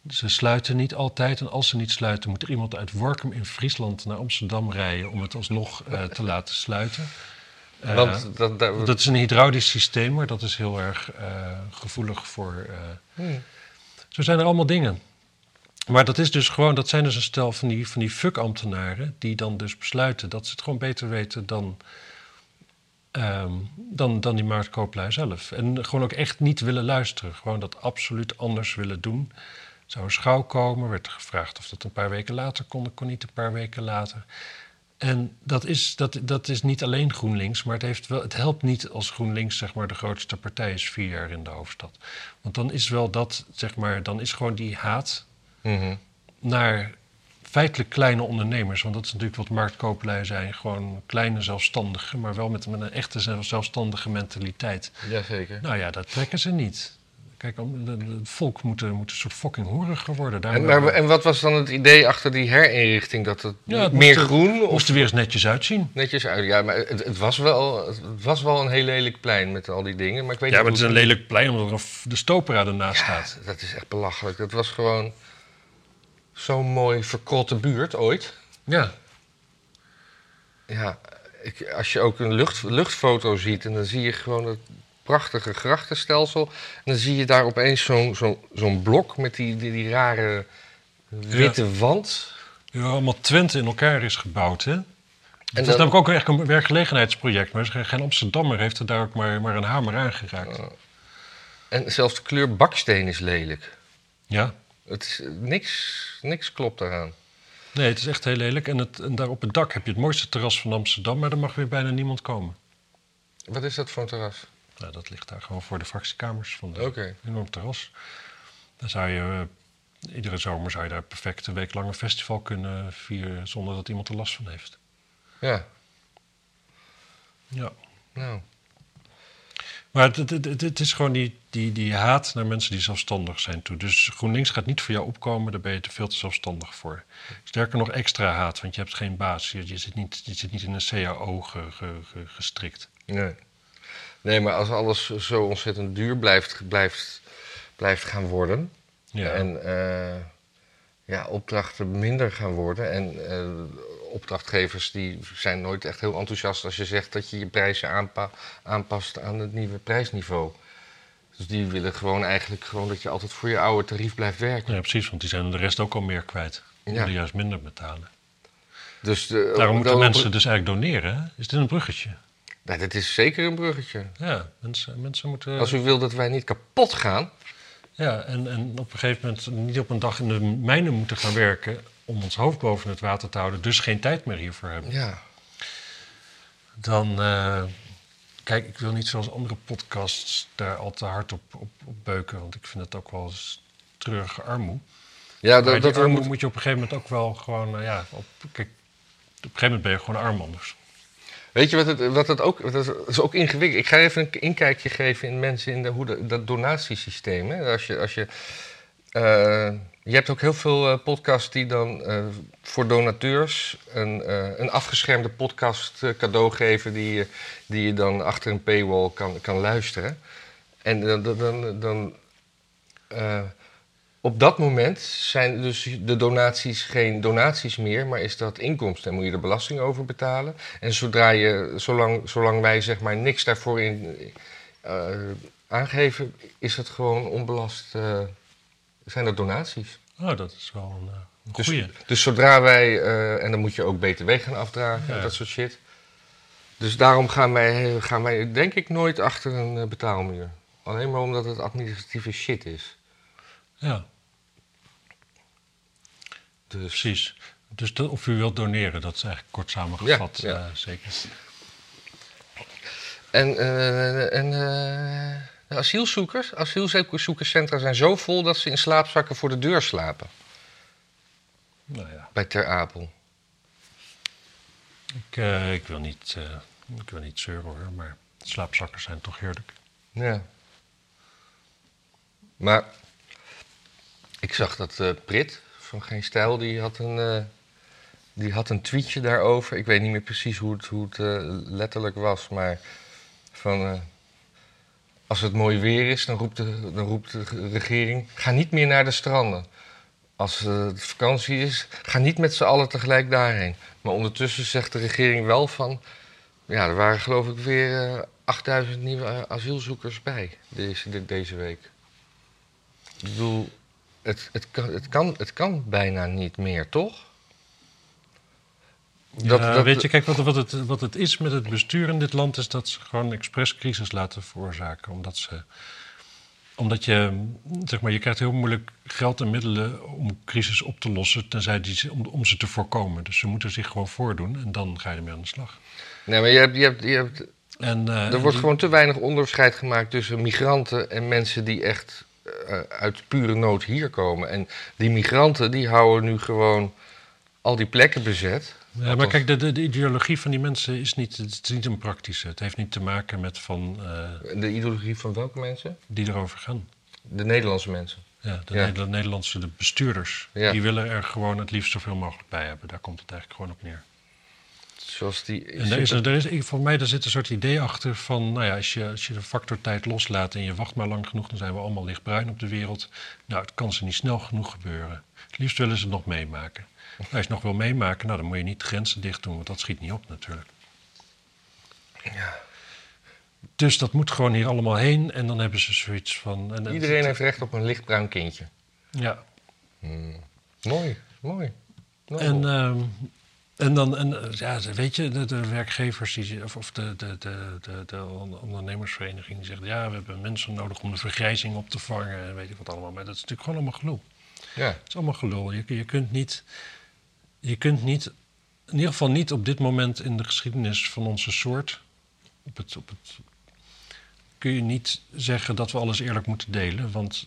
Ze sluiten niet altijd. En als ze niet sluiten, moet er iemand uit Workum in Friesland naar Amsterdam rijden om het alsnog eh, te laten sluiten. Eh, Want dat, dat, dat is een hydraulisch systeem, maar dat is heel erg eh, gevoelig voor. eh, Hmm. zo zijn er allemaal dingen. Maar dat, is dus gewoon, dat zijn dus een stel van die, van die fuck-ambtenaren... die dan dus besluiten dat ze het gewoon beter weten dan, ehm, dan, dan die marktkooplui zelf. En gewoon ook echt niet willen luisteren. Gewoon dat absoluut anders willen doen. Zou een schouw komen, werd er gevraagd of dat een paar weken later kon. Dat kon niet een paar weken later. En dat is, dat, dat is niet alleen GroenLinks, maar het, heeft wel, het helpt niet als GroenLinks zeg maar, de grootste partij is vier jaar in de hoofdstad. Want dan is wel dat, zeg maar, dan is gewoon die haat Mhm. naar feitelijk kleine ondernemers. Want dat is natuurlijk wat marktkooplui zijn. Gewoon kleine zelfstandigen, maar wel met, met een echte zelf- zelfstandige mentaliteit. Jazeker. Nou ja, dat trekken ze niet. Kijk, het volk moet, een- moet een soort fucking horiger worden. Daar En, maar, en wat was dan het idee achter die herinrichting? Dat het, Ja, het meer moest er- groen of moest er weer eens netjes uitzien. netjes uit? Ja, maar het, het, was wel, het was wel een heel lelijk plein met al die dingen. Maar ik weet Ja, niet maar het is een lelijk plein omdat er de stopera ernaast staat. Dat is echt belachelijk. Dat was gewoon. zo'n mooi verkrotte buurt ooit. Ja, Ja, ik, als je ook een lucht, luchtfoto ziet en dan zie je gewoon het prachtige grachtenstelsel. En dan zie je daar opeens zo'n zo'n zo'n blok met die, die, die rare witte wand. ja allemaal Twente in elkaar is gebouwd, hè? Het is namelijk ook echt een werkgelegenheidsproject, maar geen Amsterdammer heeft er daar ook maar, maar een hamer aangeraakt. En zelfs de kleur baksteen is lelijk. Ja, Het is, niks, niks klopt daaraan. nee, het is echt heel lelijk. En, het, en daar op het dak heb je het mooiste terras van Amsterdam, maar er mag weer bijna niemand komen. Wat is dat voor een terras? Nou, dat ligt daar gewoon voor de fractiekamers van de Oké. enorm terras. Dan zou je, eh, iedere zomer zou je daar perfect een week lang een festival kunnen vieren zonder dat iemand er last van heeft. Ja, Ja. nou. Maar het, het, het, het is gewoon die, die, die haat naar mensen die zelfstandig zijn toe. Dus GroenLinks gaat niet voor jou opkomen, daar ben je te veel te zelfstandig voor. Sterker nog, extra haat, want je hebt geen baas. Je, je, zit, niet, je zit niet in een CAO ge- ge- ge- gestrikt. Nee. Nee, maar als alles zo ontzettend duur blijft, blijft, blijft gaan worden. Ja. En eh, ja, opdrachten minder gaan worden. En eh, opdrachtgevers die zijn nooit echt heel enthousiast als je zegt dat je je prijzen aanpa- aanpast aan het nieuwe prijsniveau. Dus die willen gewoon eigenlijk gewoon dat je altijd voor je oude tarief blijft werken. ja, precies, want die zijn de rest ook al meer kwijt. Die Ja. willen juist minder betalen. Dus de, Daarom moeten mensen dus eigenlijk doneren. Is dit een bruggetje? Nou, dit is zeker een bruggetje. Ja, mensen, mensen moeten... Als u wil dat wij niet kapot gaan. Ja, en, en op een gegeven moment niet op een dag in de mijnen moeten gaan werken... om ons hoofd boven het water te houden, dus geen tijd meer hiervoor hebben. Ja, Dan, eh, kijk, ik wil niet zoals andere podcasts daar al te hard op, op, op beuken, want ik vind het ook wel eens treurige armoe. ja dat, dat armoe moet je op een gegeven moment ook wel gewoon, eh, ja, op, kijk, op een gegeven moment ben je gewoon arm anders. Weet je wat het, wat het ook... Dat is ook ingewikkeld. Ik ga even een inkijkje geven in mensen in de, hoe dat donatiesysteem. Hè? Als je, als je, eh, je hebt ook heel veel eh, podcasts die dan eh, voor donateurs een, een afgeschermde podcast cadeau geven... Die, die je dan achter een paywall kan, kan luisteren. En dan... dan, dan, op dat moment zijn dus de donaties geen donaties meer, maar is dat inkomsten. En moet je er belasting over betalen. En zodra je, zolang, zolang wij zeg maar niks daarvoor in, eh, aangeven, is het gewoon onbelast. eh, zijn dat donaties. Oh, dat is wel een, eh, een Dus, goeie. dus zodra wij, eh, en dan moet je ook BTW gaan afdragen en dat soort shit. Dus daarom gaan wij, gaan wij denk ik nooit achter een eh, betaalmuur. Alleen maar omdat het administratieve shit is. Ja, precies. Dus of u wilt doneren, dat is eigenlijk kort samengevat, Ja, ja. eh, zeker. En, eh, en eh, de asielzoekers, asielzoekerscentra zijn zo vol dat ze in slaapzakken voor de deur slapen. Nou ja, Bij Ter Apel. ik, ik, wil niet, ik wil niet zeuren hoor, maar slaapzakken zijn toch heerlijk. Ja. Maar ik zag dat Brit van Geen Stijl, die had, een, eh, die had een tweetje daarover. Ik weet niet meer precies hoe het, hoe het eh, letterlijk was, maar van... eh, als het mooi weer is, dan roept, de, dan roept de regering... ga niet meer naar de stranden. Als het vakantie is, ga niet met z'n allen tegelijk daarheen. Maar ondertussen zegt de regering wel van... Ja, er waren geloof ik weer eh, 8000 nieuwe asielzoekers bij deze, de- deze week. Ik bedoel, het, het, kan, het, kan, het kan bijna niet meer, toch? Dat- ja, dat- weet je, kijk, wat, wat, het, wat het is met het bestuur in dit land... is dat ze gewoon expres crisis laten veroorzaken. Omdat ze... Omdat je, zeg maar, je krijgt heel moeilijk geld en middelen om crisis op te lossen... tenzij die, om, om ze te voorkomen. Dus ze moeten zich gewoon voordoen en dan ga je ermee aan de slag. Nee, maar je hebt, je hebt, je hebt, En, eh, er wordt die- gewoon te weinig onderscheid gemaakt tussen migranten en mensen die echt uit pure nood hier komen. En die migranten die houden nu gewoon al die plekken bezet. Ja, maar kijk, de, de, de ideologie van die mensen is niet, het is niet een praktische. Het heeft niet te maken met van eh, De ideologie van welke mensen? die erover gaan. De Nederlandse mensen. Ja, de Ja. Nederlandse de bestuurders, Ja. die willen er gewoon het liefst zoveel mogelijk bij hebben. Daar komt het eigenlijk gewoon op neer. Zoals die... En er is, er is, ik- voor mij daar zit een soort idee achter van, nou ja, als je, als je de factor tijd loslaat en je wacht maar lang genoeg, dan zijn we allemaal lichtbruin op de wereld. Nou, het kan ze niet snel genoeg gebeuren. Het liefst willen ze het nog meemaken. Nou, als je het nog wil meemaken, nou, dan moet je niet de grenzen dicht doen, want dat schiet niet op natuurlijk. Ja. Dus dat moet gewoon hier allemaal heen en dan hebben ze zoiets van... En, en- Iedereen heeft recht op een lichtbruin kindje. Ja, Mooi, mooi. Nobel. En, ehm, en dan, en, ja, weet je, de, de werkgevers die, of, of de, de, de, de, de on- ondernemersvereniging die zegt: ja, we hebben mensen nodig om de vergrijzing op te vangen en weet ik wat allemaal. Maar dat is natuurlijk gewoon allemaal gelul. ja. Het is allemaal gelul. Je, je kunt niet, je kunt niet, in ieder geval niet op dit moment in de geschiedenis van onze soort, op het, op het, kun je niet zeggen dat we alles eerlijk moeten delen, want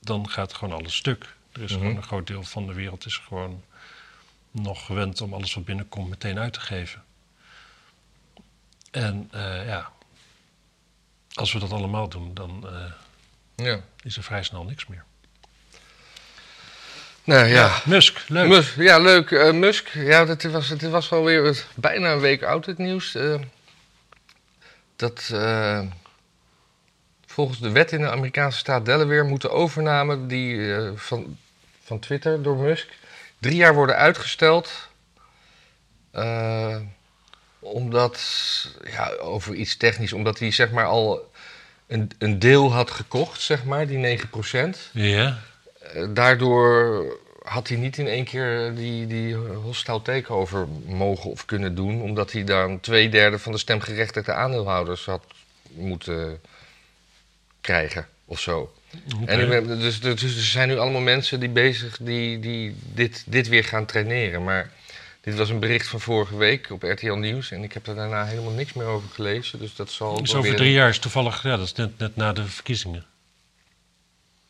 dan gaat gewoon alles stuk. Er is Mhm. gewoon een groot deel van de wereld is gewoon nog gewend om alles wat binnenkomt meteen uit te geven. En eh, ja, als we dat allemaal doen, dan eh, ja. is er vrij snel niks meer. Nou ja. Musk, leuk. Musk, ja, leuk. Eh, Musk, ja, dat was, het was wel weer bijna een week oud, het nieuws. dat volgens de wet in de Amerikaanse staat Delaware moet de overname die, van, van Twitter door Musk drie jaar worden uitgesteld. Eh, omdat, ja, over iets technisch, omdat hij zeg maar al een, een deel had gekocht, zeg maar, die 9%. Ja, Eh, daardoor had hij niet in één keer die, die hostile takeover mogen of kunnen doen, omdat hij dan twee derde van de stemgerechtigde aandeelhouders had moeten krijgen of zo. En dus, dus, dus er zijn nu allemaal mensen die bezig die, die dit, dit weer gaan traineren. Maar dit was een bericht van vorige week op RTL Nieuws en ik heb er daarna helemaal niks meer over gelezen. Dus dat zal. Dus over weer- drie jaar is toevallig, ja, dat is net, net na de verkiezingen.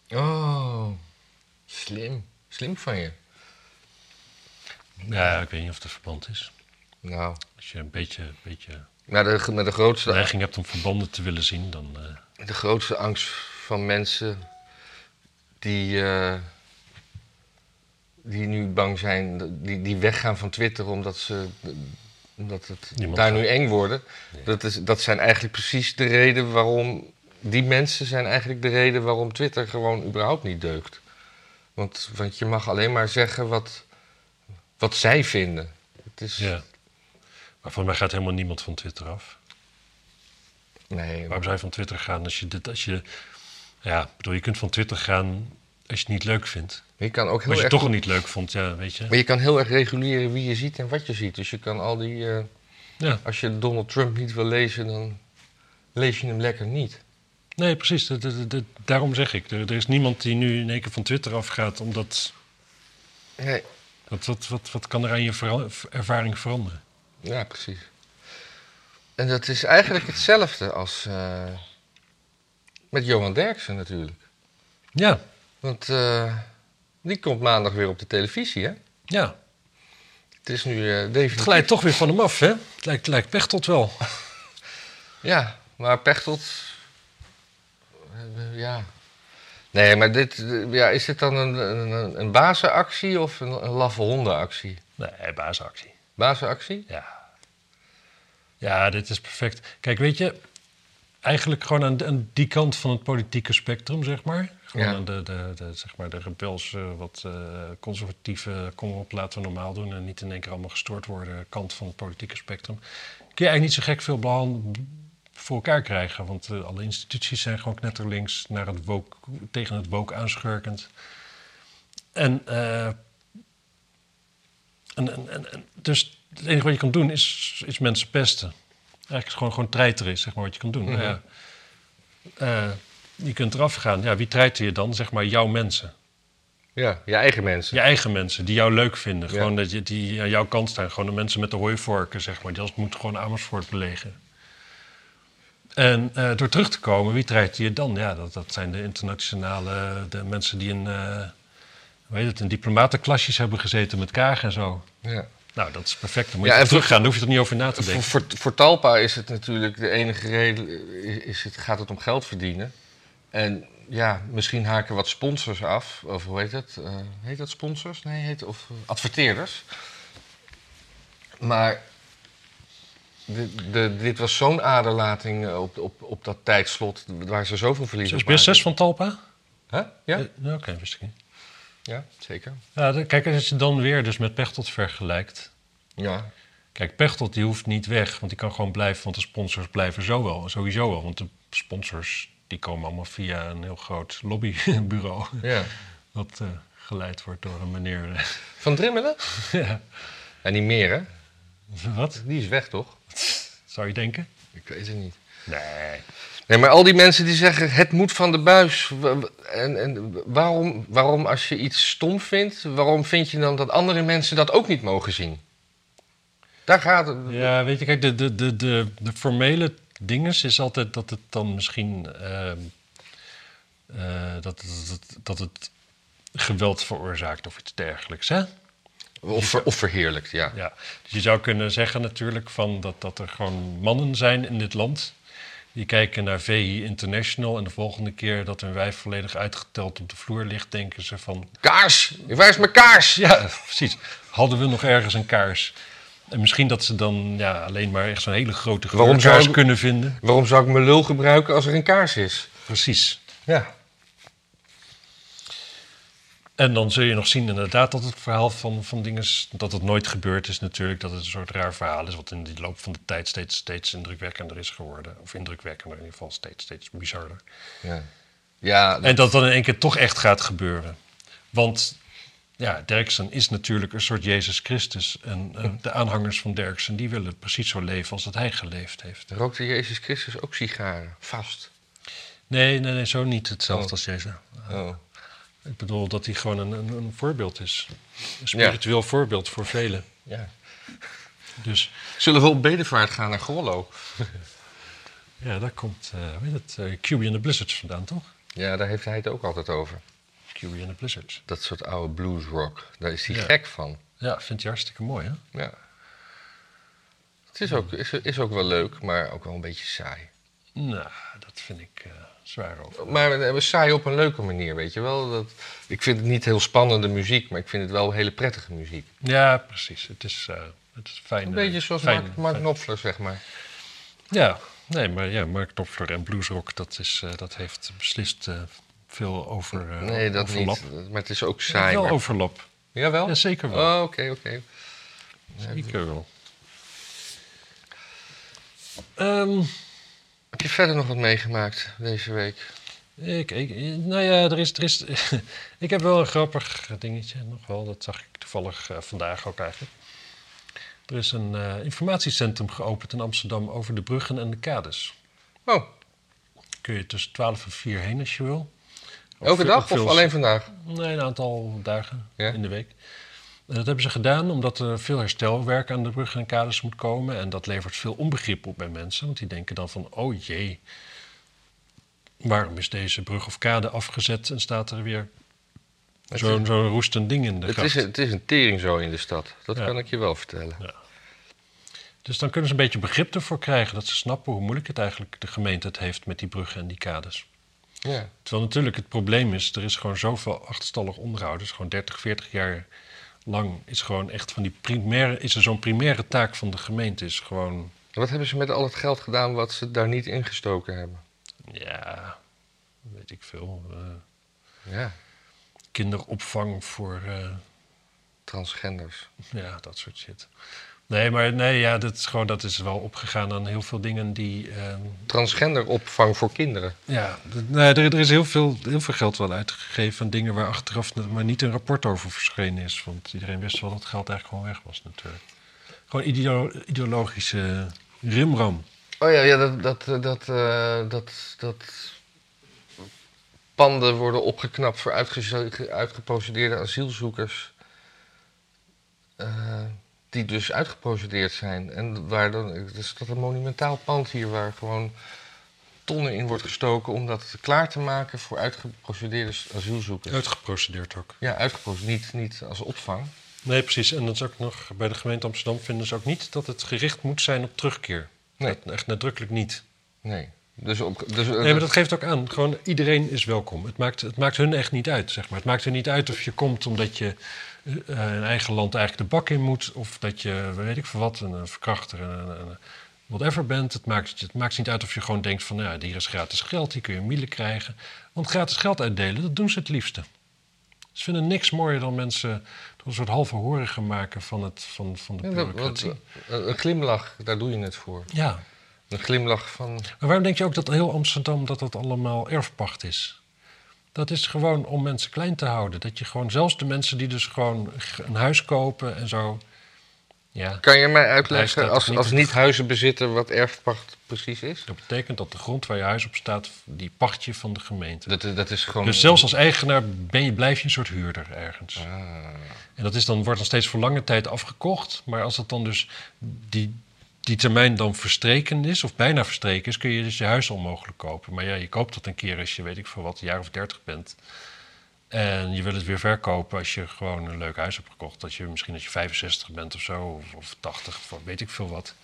Oh, slim. Slim van je. Ja, ik weet niet of er verband is. Nou, Als je een beetje, een beetje maar de, maar de grootste neiging hebt om verbanden te willen zien, dan... eh, de grootste angst van mensen die, eh, die nu bang zijn, die, die weggaan van Twitter omdat, ze, omdat het Niemand daar gaat. nu eng worden. Dat, is, dat zijn eigenlijk precies de reden waarom. Die mensen zijn eigenlijk de reden waarom Twitter gewoon überhaupt niet deugt. Want, want je mag alleen maar zeggen wat, wat zij vinden. Het is, ja. Maar voor mij gaat helemaal niemand van Twitter af. Nee, Waarom zou je van Twitter gaan als je dit... Als je, ja, bedoel, je kunt van Twitter gaan als je het niet leuk vindt. maar je kan ook heel als je erg het toch al niet leuk vond, ja, weet je. Maar je kan heel erg reguleren wie je ziet en wat je ziet. Dus je kan al die. eh, Ja. als je Donald Trump niet wil lezen, dan lees je hem lekker niet. Nee, precies. Dat, dat- dat- daarom zeg ik. Er, er is niemand die nu in één keer van Twitter afgaat, omdat... Nee. Wat, wat, wat, wat kan er aan je vera- ervaring veranderen? Ja, precies. En dat is eigenlijk hetzelfde als. eh, met Johan Derksen natuurlijk. Ja, Want eh, die komt maandag weer op de televisie, hè? ja. Het is nu Het definitief. glijdt toch weer van hem af, hè? Het lijkt, lijkt Pechtold wel. Ja, maar Pechtold. eh, ja. Nee, maar dit, ja, is dit dan een, een, een bazenactie of een, een laffe hondenactie? Nee. Bazenactie? Ja. Ja, dit is perfect. Kijk, weet je, eigenlijk gewoon aan, aan die kant van het politieke spectrum, zeg maar. Gewoon Ja. aan de, de, de, zeg maar de rebelse, wat eh, conservatieve, kom op, laten we normaal doen en niet in één keer allemaal gestoord worden, kant van het politieke spectrum. Kun je eigenlijk niet zo gek veel voor elkaar krijgen, want eh, alle instituties zijn gewoon knetterlinks naar het woke, tegen het woke aanschurkend. En, eh, en, en, en, en dus het enige wat je kan doen is, is mensen pesten. Eigenlijk is gewoon, gewoon treiteren, is zeg maar wat je kan doen. Mhm. Eh, je kunt eraf gaan. Ja, wie treiter je dan? Zeg maar jouw mensen. Ja, je eigen mensen. Je eigen mensen, die jou leuk vinden. Ja. Gewoon dat je, die aan jouw kant staan. Gewoon de mensen met de hooivorken, zeg maar. Die als het moet gewoon Amersfoort belegen. En eh, door terug te komen, wie treiter je dan? Ja, dat, dat zijn de internationale... De mensen die in, eh hoe heet het, in diplomatenklasjes hebben gezeten met Kaag en zo. Ja. Nou, dat is perfect. Dan moet je en voor- teruggaan. Daar hoef je er niet over na te denken. voor, voor Talpa is het natuurlijk de enige reden, is, het, gaat het om geld verdienen. En ja, misschien haken wat sponsors af, of hoe heet het? Eh, heet dat sponsors? Nee, heet, of adverteerders. Maar De, de, dit was zo'n aderlating eh, op, op, op dat tijdslot waar ze zoveel verliezen. Is BS6 van Talpa? Huh? Ja? Eh, Oké, wist ik niet. Ja, zeker. Ja, kijk, als je dan weer dus met Pechtold vergelijkt. Ja. Kijk, Pechtold die hoeft niet weg, want die kan gewoon blijven, want de sponsors blijven zo wel, sowieso wel. Want de sponsors die komen allemaal via een heel groot lobbybureau. ja. Dat eh, geleid wordt door een meneer. Van Drimmelen? ja. En niet meer, hè? Wat? Die is weg, toch? Zou je denken? Ik weet het niet. Nee. Nee, maar al die mensen die zeggen het moet van de buis. En, en waarom, waarom als je iets stom vindt, waarom vind je dan dat andere mensen dat ook niet mogen zien? Daar gaat het. Ja, weet je, kijk, de, de, de, de, de formele dinges is altijd dat het dan misschien. ehm, eh, dat, dat, het- dat het geweld veroorzaakt of iets dergelijks, hè? Of, ver- of verheerlijkt, ja. Ja, dus je zou kunnen zeggen natuurlijk van dat, dat er gewoon mannen zijn in dit land. Die kijken naar VI International en de volgende keer dat hun wijf volledig uitgeteld op de vloer ligt, denken ze van... Kaars! Waar is mijn kaars? Ja, precies. Hadden we nog ergens een kaars? En misschien dat ze dan ja, alleen maar echt zo'n hele grote zou- kunnen vinden. Waarom zou ik mijn lul gebruiken als er een kaars is? Precies. Ja. En dan zul je nog zien inderdaad dat het verhaal van, van dingen... dat het nooit gebeurd is natuurlijk. Dat het een soort raar verhaal is... wat in de loop van de tijd steeds, steeds indrukwekkender is geworden. Of indrukwekkender in ieder geval steeds, steeds bizarder. Ja, ja En dat dan in één keer toch echt gaat gebeuren. Want ja, Derksen is natuurlijk een soort Jezus Christus. En eh, de aanhangers van Derksen die willen precies zo leven als dat hij geleefd heeft. rookte Jezus Christus ook sigaren? Vast. Nee, nee, nee, zo niet hetzelfde Oh. als Jezus. Oh. Ik bedoel dat hij gewoon een, een, een voorbeeld is. Een spiritueel voorbeeld voor velen. Ja. Dus Zullen we op bedevaart gaan naar Grollo? ja, daar komt, eh weet het, eh, QB and the Blizzards vandaan, toch? Ja, daar heeft hij het ook altijd over. QB and the Blizzards. Dat soort oude bluesrock. Daar is hij Ja. gek van. Ja, vind je hartstikke mooi, hè? Ja. Het is ook, is, is ook wel leuk, maar ook wel een beetje saai. Nou, dat vind ik eh, zwaar over. Maar we, saai op een leuke manier, weet je wel. Dat, ik vind het niet heel spannende muziek, maar ik vind het wel hele prettige muziek. Ja, precies. Het is, eh, het is fijn. Een beetje zoals fijn, Mark, Mark fijn. Knopfler, zeg maar. Ja, nee, maar ja, Mark Knopfler en bluesrock, dat, is, eh, dat heeft beslist eh, veel over, nee, dat overlap. niet. Maar het is ook saai. wel maar- overlap. Jawel? Ja, zeker wel. Oh, oké, oké. Zeker wel. Ehm, Heb je verder nog wat meegemaakt deze week? ik, ik, nou ja, er is, er is, ik heb wel een grappig dingetje nog wel. Dat zag ik toevallig eh, vandaag ook eigenlijk. Er is een eh, informatiecentrum geopend in Amsterdam over de bruggen en de kades. Oh, Kun je tussen 12 en 4 heen als je wil. elke veel- dag of alleen vandaag? Nee, een aantal dagen Ja. in de week. En dat hebben ze gedaan omdat er veel herstelwerk aan de bruggen en kades moet komen. En dat levert veel onbegrip op bij mensen. Want die denken dan van, oh jee, waarom is deze brug of kade afgezet en staat er weer zo'n roestend ding in de Het gracht. is, het is een tering zo in de stad. Dat Ja. kan ik je wel vertellen. Dus dan kunnen ze een beetje begrip ervoor krijgen. Dat ze snappen hoe moeilijk het eigenlijk de gemeente het heeft met die bruggen en die kades. Ja. Terwijl natuurlijk het probleem is, er is gewoon zoveel achterstallig onderhoud. Dus gewoon 30, 40 jaar lang is gewoon echt van die primaire, is er zo'n primaire taak van de gemeente. Is gewoon, Wat hebben ze met al het geld gedaan wat ze daar niet ingestoken hebben? ja, weet ik veel. eh, Ja, kinderopvang voor, eh, transgenders. ja, dat soort shit. Nee, maar nee, ja, dat is, gewoon, dat is wel opgegaan aan heel veel dingen die. ehm, Transgenderopvang voor kinderen. ja, nee, er, er is heel veel, heel veel geld wel uitgegeven aan dingen waar achteraf maar niet een rapport over verschenen is. Want iedereen wist wel dat het geld eigenlijk gewoon weg was, natuurlijk. Gewoon ideo- ideologische rimram. Oh ja, ja dat, dat, eh, dat, eh, dat, dat panden worden opgeknapt voor uitgeprocedeerde asielzoekers. eh, die dus uitgeprocedeerd zijn. En waar dan, is dat een monumentaal pand hier waar gewoon tonnen in wordt gestoken om dat klaar te maken voor uitgeprocedeerde asielzoekers. Uitgeprocedeerd ook. Ja, uitgeprocedeerd, niet, niet als opvang. Nee, precies. En dat is ook nog bij de gemeente Amsterdam vinden ze ook niet dat het gericht moet zijn op terugkeer. Nee. Dat- echt nadrukkelijk niet. Nee. Dus op, dus, Nee, maar dat geeft ook aan. Gewoon iedereen is welkom. Het maakt, het maakt hun echt niet uit, zeg maar. Het maakt er niet uit of je komt omdat je eh, in eigen land eigenlijk de bak in moet... of dat je, weet ik veel wat, een, een verkrachter en een, een, whatever bent. Het maakt, het maakt niet uit of je gewoon denkt van, nou ja, hier is gratis geld, hier kun je miele krijgen. Want gratis geld uitdelen, dat doen ze het liefste. Ze vinden niks mooier dan mensen door een soort halve horige maken van, het, van, van de Ja, dat- bureaucratie. eh, een glimlach, daar doe je het voor. Ja, Een glimlach van... maar waarom denk je ook dat heel Amsterdam dat dat allemaal erfpacht is? Dat is gewoon om mensen klein te houden. Dat je gewoon, zelfs de mensen die dus gewoon een huis kopen en zo. Ja, Kan je mij uitleggen als, niet als niet-huizenbezitter wat erfpacht precies is? dat betekent dat de grond waar je huis op staat, die pacht je van de gemeente. Dat, is- dat is gewoon... Dus zelfs als eigenaar ben je, blijf je een soort huurder ergens. Ah. En dat is dan, wordt dan steeds voor lange tijd afgekocht. Maar als dat dan dus die, die termijn dan verstreken is, of bijna verstreken is, kun je dus je huis onmogelijk kopen. Maar ja, je koopt dat een keer als je, weet ik veel wat, een jaar of dertig bent. En je wil het weer verkopen als je gewoon een leuk huis hebt gekocht. Dat je misschien als je 65 bent of zo, of, of 80, of weet ik veel wat.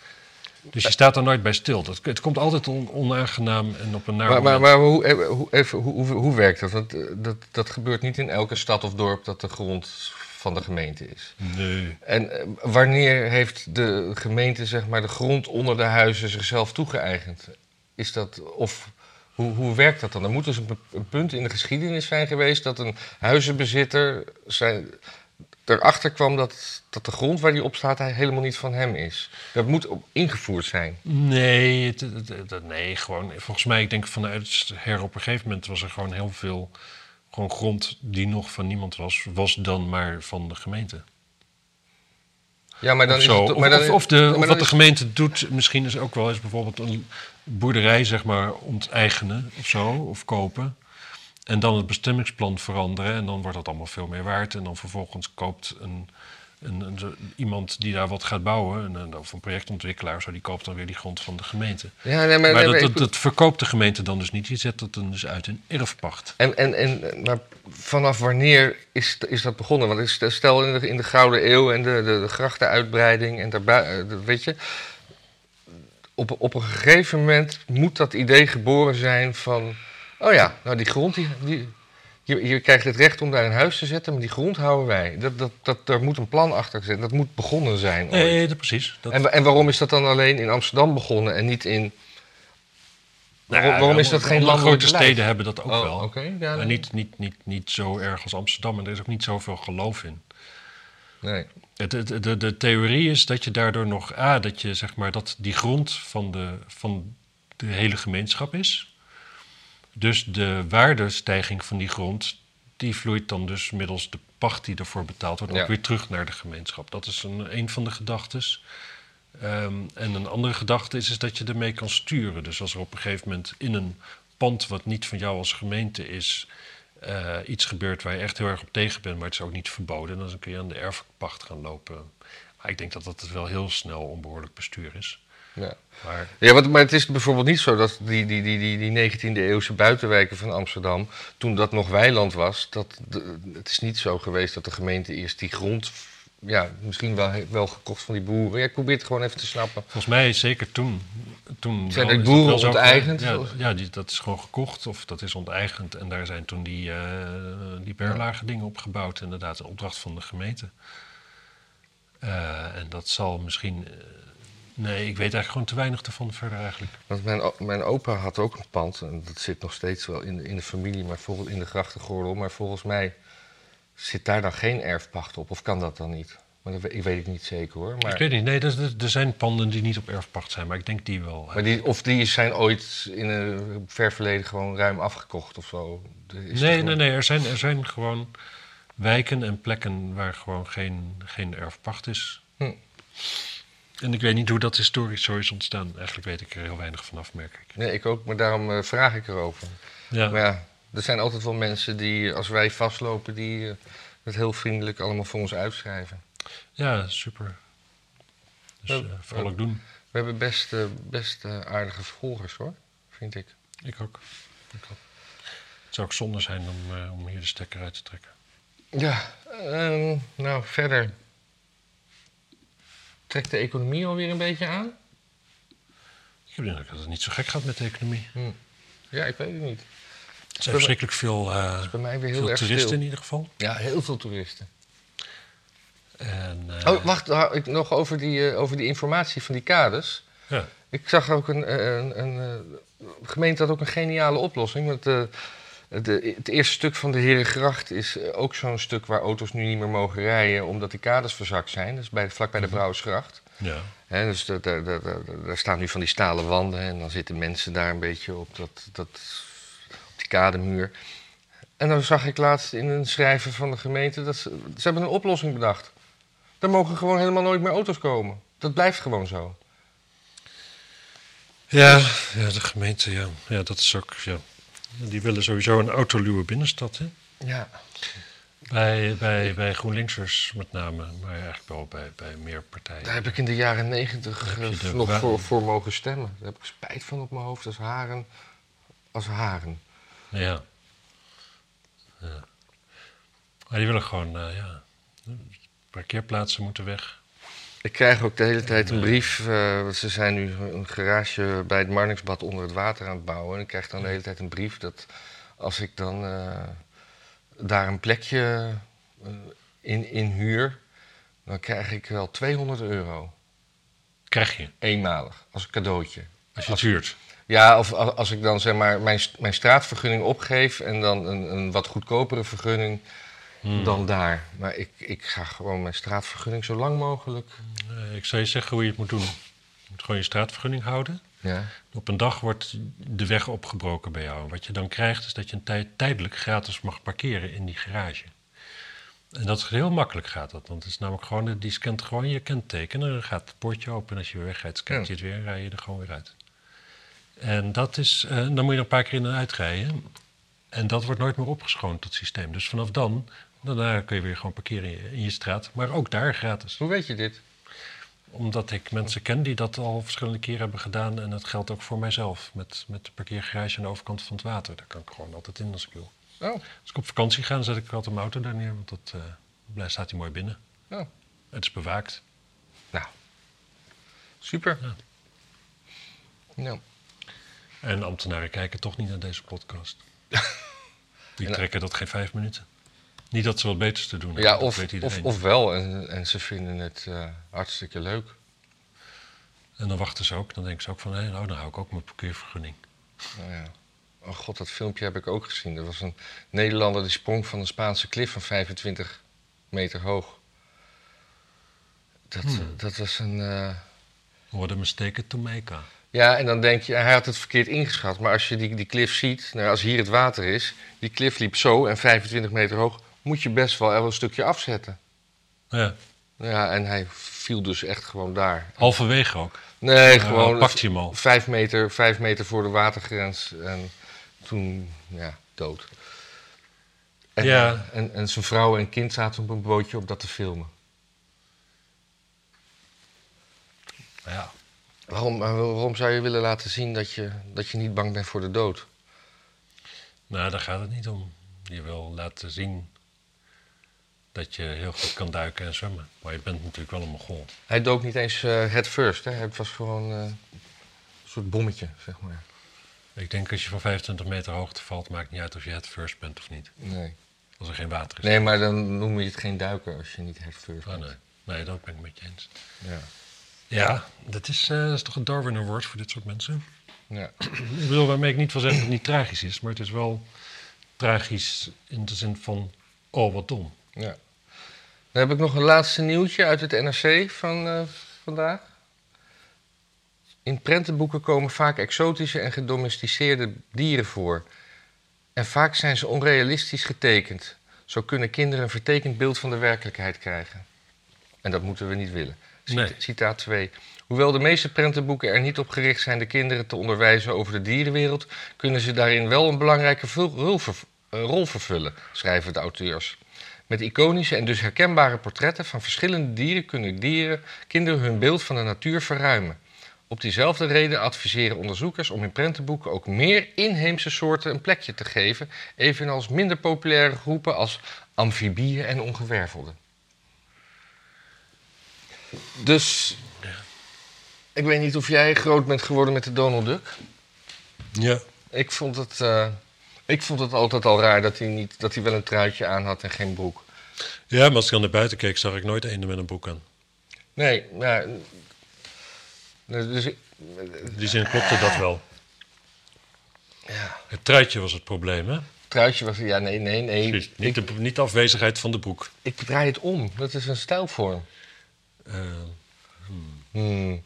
Dus je staat er nooit bij stil. Dat, het komt altijd on- onaangenaam en op een naar Maar, maar, hoe, eh, hoe, even, hoe, hoe, hoe werkt dat? Want eh, dat, dat gebeurt niet in elke stad of dorp dat de grond van de gemeente is. Nee. En eh, wanneer heeft de gemeente zeg maar, de grond onder de huizen zichzelf toegeëigend? Is dat, of hoe, hoe werkt dat dan? Er moet dus een, pu- een punt in de geschiedenis zijn geweest dat een huizenbezitter zijn, erachter kwam dat, dat de grond waar die op staat helemaal niet van hem is. Dat moet op, ingevoerd zijn. Nee, het, het- het- het- nee, gewoon. Volgens mij, ik denk vanuit her op een gegeven moment was er gewoon heel veel gewoon grond die nog van niemand was, was dan maar van de gemeente. Ja, maar dan of is het, maar dan of, of de, of wat de gemeente doet, misschien is ook wel eens bijvoorbeeld een boerderij, zeg maar, onteigenen of zo, of kopen. En dan het bestemmingsplan veranderen en dan wordt dat allemaal veel meer waard. En dan vervolgens koopt een, een, een- iemand die daar wat gaat bouwen, een, of een projectontwikkelaar, zo, die koopt dan weer die grond van de gemeente. Ja, nee, maar, Maar nee, dat, maar dat, dat verkoopt de gemeente dan dus niet. Je zet dat dan dus uit in erfpacht. En, en, en, maar vanaf wanneer is, is dat begonnen? Want is- stel in de, in de Gouden Eeuw en de, de, de grachtenuitbreiding en daarbij, eh, weet je... Op, op een gegeven moment moet dat idee geboren zijn van... Oh ja, nou die grond, die, die, je, je krijgt het recht om daar een huis te zetten, maar die grond houden wij. Dat, dat, dat, daar moet een plan achter zitten, dat moet begonnen zijn. ooit. Nee, dat, precies. Dat, En, en waarom is dat dan alleen in Amsterdam begonnen en niet in... Nou Waarom, is dat geen landelijk grote beleid? steden hebben dat ook Oh, wel. oké, ja, maar niet, niet, niet, niet zo erg als Amsterdam. En er is ook niet zoveel geloof in. Nee. Het, het- de, de theorie is dat je daardoor nog... A, dat je zeg maar dat die grond van de, van de hele gemeenschap is. Dus de waardestijging van die grond... die vloeit dan dus middels de pacht die ervoor betaald wordt... Ja. ook weer terug naar de gemeenschap. Dat is een, een van de gedachtes. Ehm, en een andere gedachte is, is dat je ermee kan sturen. Dus als er op een gegeven moment in een pand wat niet van jou als gemeente is, eh, iets gebeurt waar je echt heel erg op tegen bent, maar het is ook niet verboden, dan kun je aan de erfpacht gaan lopen. Maar ik denk dat dat wel heel snel onbehoorlijk bestuur is. Ja. Maar Ja, want, maar het is bijvoorbeeld niet zo dat die, die, die, die, die 19e eeuwse buitenwijken van Amsterdam, toen dat nog weiland was, dat, de- het is niet zo geweest dat de gemeente eerst die grond, ja, misschien wel, wel gekocht van die boeren. Ja, ik probeer het gewoon even te snappen. volgens mij zeker toen. toen Zijn er dat boeren onteigend? Ja, ja die, dat is gewoon gekocht of dat is onteigend. En daar zijn toen die, eh die berlage dingen opgebouwd, inderdaad, een opdracht van de gemeente. Eh, en dat zal misschien. Nee, ik weet eigenlijk gewoon te weinig ervan verder eigenlijk. Want mijn, mijn opa had ook een pand, en dat zit nog steeds wel in, de- in de familie, maar volgens, in de grachtengordel. Maar volgens mij zit daar dan geen erfpacht op, of kan dat dan niet? Maar dat, ik weet het niet zeker hoor. Maar, Ik weet niet, nee, er, zijn panden die niet op erfpacht zijn, maar ik denk die wel. maar die, of die zijn ooit in een ver verleden gewoon ruim afgekocht of zo? Is nee, nee, nee, er zijn, er zijn gewoon wijken en plekken waar gewoon geen, geen erfpacht is. Hm. En ik weet niet hoe dat historisch zo is ontstaan. Eigenlijk weet ik er heel weinig vanaf, merk ik. Nee, ik ook, maar daarom eh, vraag ik erover. Ja, Maar ja, er zijn altijd wel mensen die, als wij vastlopen, die eh, het heel vriendelijk allemaal voor ons uitschrijven. ja super. Dus eh, vooral ook doen. We hebben best, best aardige volgers hoor, vind ik. Ik ook. Ik ook. Het zou ook zonde zijn om, om hier de stekker uit te trekken. Ja, ehm, nou verder. Trekt de economie alweer een beetje aan? Ik heb de indruk dat het niet zo gek gaat met de economie. Ja, ik weet het niet. Er zijn verschrikkelijk veel, eh, Bij mij weer heel veel erg toeristen stil. in ieder geval. Ja, heel veel toeristen. En, eh, Oh, wacht, ik nog over die, eh, over die informatie van die kades. Ja. Ik zag ook een, een, een, eh, gemeente had ook een geniale oplossing. Want de, het eerste stuk van de Herengracht is eh, ook zo'n stuk waar auto's nu niet meer mogen rijden omdat die kaders verzakt zijn. Dat is bij, vlak bij de Mhm. Brouwersgracht. Ja. Dus daar, daar, daar, daar- daar staan nu van die stalen wanden en dan zitten mensen daar een beetje op, dat, dat, op die kademuur. En dan zag ik laatst in een schrijven van de gemeente dat ze, ze hebben een oplossing bedacht. Er mogen gewoon helemaal nooit meer auto's komen. Dat blijft gewoon zo. Ja, ja, de gemeente, ja. ja, dat is ook, ja. Die willen sowieso een autoluwe binnenstad, hè? Ja. Bij, bij, bij GroenLinksers met name, maar eigenlijk wel bij, bij meer partijen. Daar heb ik in de jaren negentig eh, nog voor, voor mogen stemmen. Daar heb ik spijt van op mijn hoofd als haren. Als haren. Ja. ja. Maar die willen gewoon, eh, ja, parkeerplaatsen moeten weg. Ik krijg ook de hele tijd een brief. eh, ze zijn nu een garage bij het Marnixbad onder het water aan het bouwen. En ik krijg dan de hele tijd een brief dat als ik dan eh, daar een plekje eh, in, in huur, dan krijg ik wel 200 euro. Krijg je, Eenmalig, als een cadeautje. als je het huurt. Ja, of als ik dan zeg maar mijn, mijn straatvergunning opgeef en dan een, een wat goedkopere vergunning Hmm. dan daar. Maar ik, ik ga gewoon mijn straatvergunning zo lang mogelijk. Eh, ik zou je zeggen hoe je het moet doen. Je moet gewoon je straatvergunning houden. Ja. Op een dag wordt de weg opgebroken bij jou. Wat je dan krijgt is dat je een tijd tijdelijk gratis mag parkeren in die garage. En dat is heel makkelijk gaat dat. Want het is namelijk gewoon, die scant gewoon je kenteken. En dan gaat het poortje open. En als je weer wegrijdt, scant je het weer en rij je er gewoon weer uit. En dat is, eh, dan moet je er een paar keer in en uit rijden. En dat wordt nooit meer opgeschoond, dat systeem. Dus vanaf dan, daarna kun je weer gewoon parkeren in je, in je straat. Maar ook daar gratis Hoe weet je dit? omdat ik mensen ken die dat al verschillende keren hebben gedaan. En dat geldt ook voor mijzelf. Met, met de parkeergarage aan de overkant van het water. Daar kan ik gewoon altijd in als ik wil. Oh, Als ik op vakantie ga, dan zet ik altijd mijn auto daar neer. Want dat, eh, blijft- staat hij mooi binnen. oh. Het is bewaakt. nou. Super. Ja. Nou, En ambtenaren kijken toch niet naar deze podcast. Die En- trekken dat geen vijf minuten. Niet dat ze wat beters te doen hebben. ja, of, weet of, of wel. En, en ze vinden het eh, hartstikke leuk. En dan wachten ze ook. Dan denken ze ook van, hé, nou, dan hou ik ook mijn parkeervergunning. Nou ja. Oh god, dat filmpje heb ik ook gezien. Er was een Nederlander die sprong van een Spaanse klif van 25 meter hoog. Dat, Hmm. dat was een... eh, What a mistake to make. Ja, en dan denk je, hij had het verkeerd ingeschat. Maar als je die, die klif ziet, nou, als hier het water is, die klif liep zo en 25 meter hoog, moet je best wel een stukje afzetten. Ja, Ja, en hij viel dus echt gewoon daar. halverwege ook. Nee, Uh, gewoon pakt hij hem al. vijf meter, vijf meter voor de watergrens. En toen, ja, dood. En, Ja. en, en zijn vrouw en kind zaten op een bootje om dat te filmen. Ja. Waarom, waarom zou je willen laten zien dat je, dat je niet bang bent voor de dood? Nou, daar gaat het niet om. Je wil laten zien dat je heel goed kan duiken en zwemmen. Maar je bent natuurlijk wel een mogol. Hij dook niet eens eh head first, hè? Het was gewoon eh, een soort bommetje, zeg maar. Ik denk als je van 25 meter hoogte valt, maakt niet uit of je het first bent of niet. Nee. Als er geen water is. nee, maar dan noem je het geen duiker als je niet head first Oh, bent. nee. nee, dat ben ik met je eens. Ja. Ja, dat is, eh, dat is toch een Darwin Award voor dit soort mensen. Ja. Ik bedoel, waarmee ik niet wil zeggen dat het niet tragisch is, maar het is wel tragisch in de zin van, oh wat dom. ja. Dan heb ik nog een laatste nieuwtje uit het NRC van eh, vandaag. In prentenboeken komen vaak exotische en gedomesticeerde dieren voor. En vaak zijn ze onrealistisch getekend. Zo kunnen kinderen een vertekend beeld van de werkelijkheid krijgen. En dat moeten we niet willen. Nee. Citaat 2. Hoewel de meeste prentenboeken er niet op gericht zijn de kinderen te onderwijzen over de dierenwereld, kunnen ze daarin wel een belangrijke eh, rol vervullen, schrijven de auteurs. Met iconische en dus herkenbare portretten van verschillende dieren kunnen dieren, kinderen hun beeld van de natuur verruimen. Op diezelfde reden adviseren onderzoekers om in prentenboeken ook meer inheemse soorten een plekje te geven, evenals minder populaire groepen als amfibieën en ongewervelden. Dus ik weet niet of jij groot bent geworden met de Donald Duck. Ja. Ik vond het, eh, ik vond het altijd al raar dat hij, niet, dat hij wel een truitje aan had en geen broek. Ja, maar als ik naar buiten keek, zag ik nooit eenden met een broek aan. Nee, ja. Dus ik, In die zin klopte dat wel. Ja. Het truitje was het probleem, hè? Truitje was... Ja, nee, nee, nee. Precies. Ik, Niet, de, niet de afwezigheid van de broek. ik draai het om. Dat is een stijlvorm. Eh, Hmm.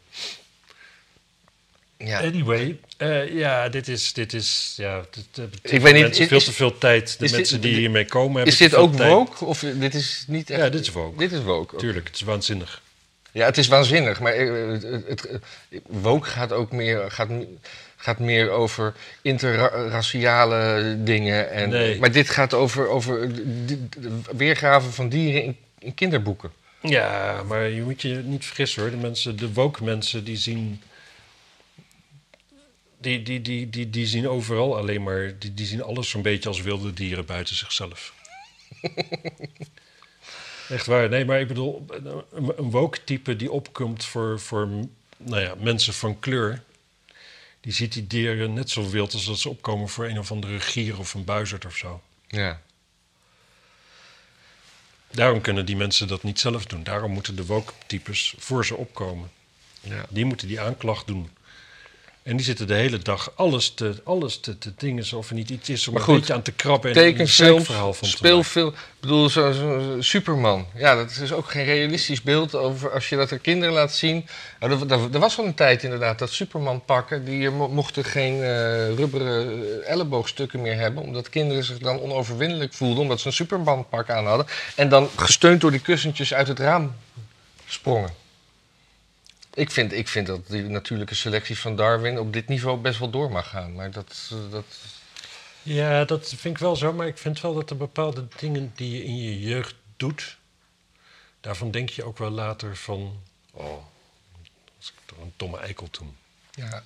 Ja. anyway, eh, ja, dit is, dit is, ja, dit, dit, Ik weet niet, is- veel te veel tijd. De dit- mensen die hiermee komen hebben Is dit ook woke? Of dit is niet echt... Ja, dit is woke. Dit is woke. Tuurlijk, het is waanzinnig. Ja, het is waanzinnig. Maar eh, het, het, het- woke gaat ook meer, gaat, gaat meer over interraciale dingen. En, Nee. Maar dit gaat over, over de, de- de weergave van dieren in, in kinderboeken. Ja, maar je moet je niet vergissen hoor. De mensen, de woke mensen, die zien... Die, die, die, die, die zien overal alleen maar... Die, die zien alles zo'n beetje als wilde dieren buiten zichzelf. Echt waar. Nee, maar ik bedoel... Een, een woke-type die opkomt voor, voor nou ja, mensen van kleur... Die ziet die dieren net zo wild als dat ze opkomen voor een of andere gier of een buizerd of zo. Ja. Daarom kunnen die mensen dat niet zelf doen. Daarom moeten de woke-types voor ze opkomen. ja. Die moeten die aanklacht doen. En die zitten de hele dag alles te, alles te, te dingen of er niet iets is om Maar een beetje aan te krabben en een verhaal van speelfilm. Ik bedoel, zo, zo- Superman. Ja, dat is ook geen realistisch beeld over als je dat aan kinderen laat zien. Nou, er, was al een tijd inderdaad dat Superman pakken, die mo- mochten geen eh, rubberen elleboogstukken meer hebben. Omdat kinderen zich dan onoverwinnelijk voelden omdat ze een Superman pak aan hadden. En dan gesteund door die kussentjes uit het raam sprongen. Ik vind, ik vind dat die natuurlijke selectie van Darwin op dit niveau best wel door mag gaan. Maar dat, eh, dat. Ja, dat vind ik wel zo. Maar ik vind wel dat er bepaalde dingen die je in je jeugd doet... daarvan denk je ook wel later van... Oh, was ik toch een domme eikel toen. ja,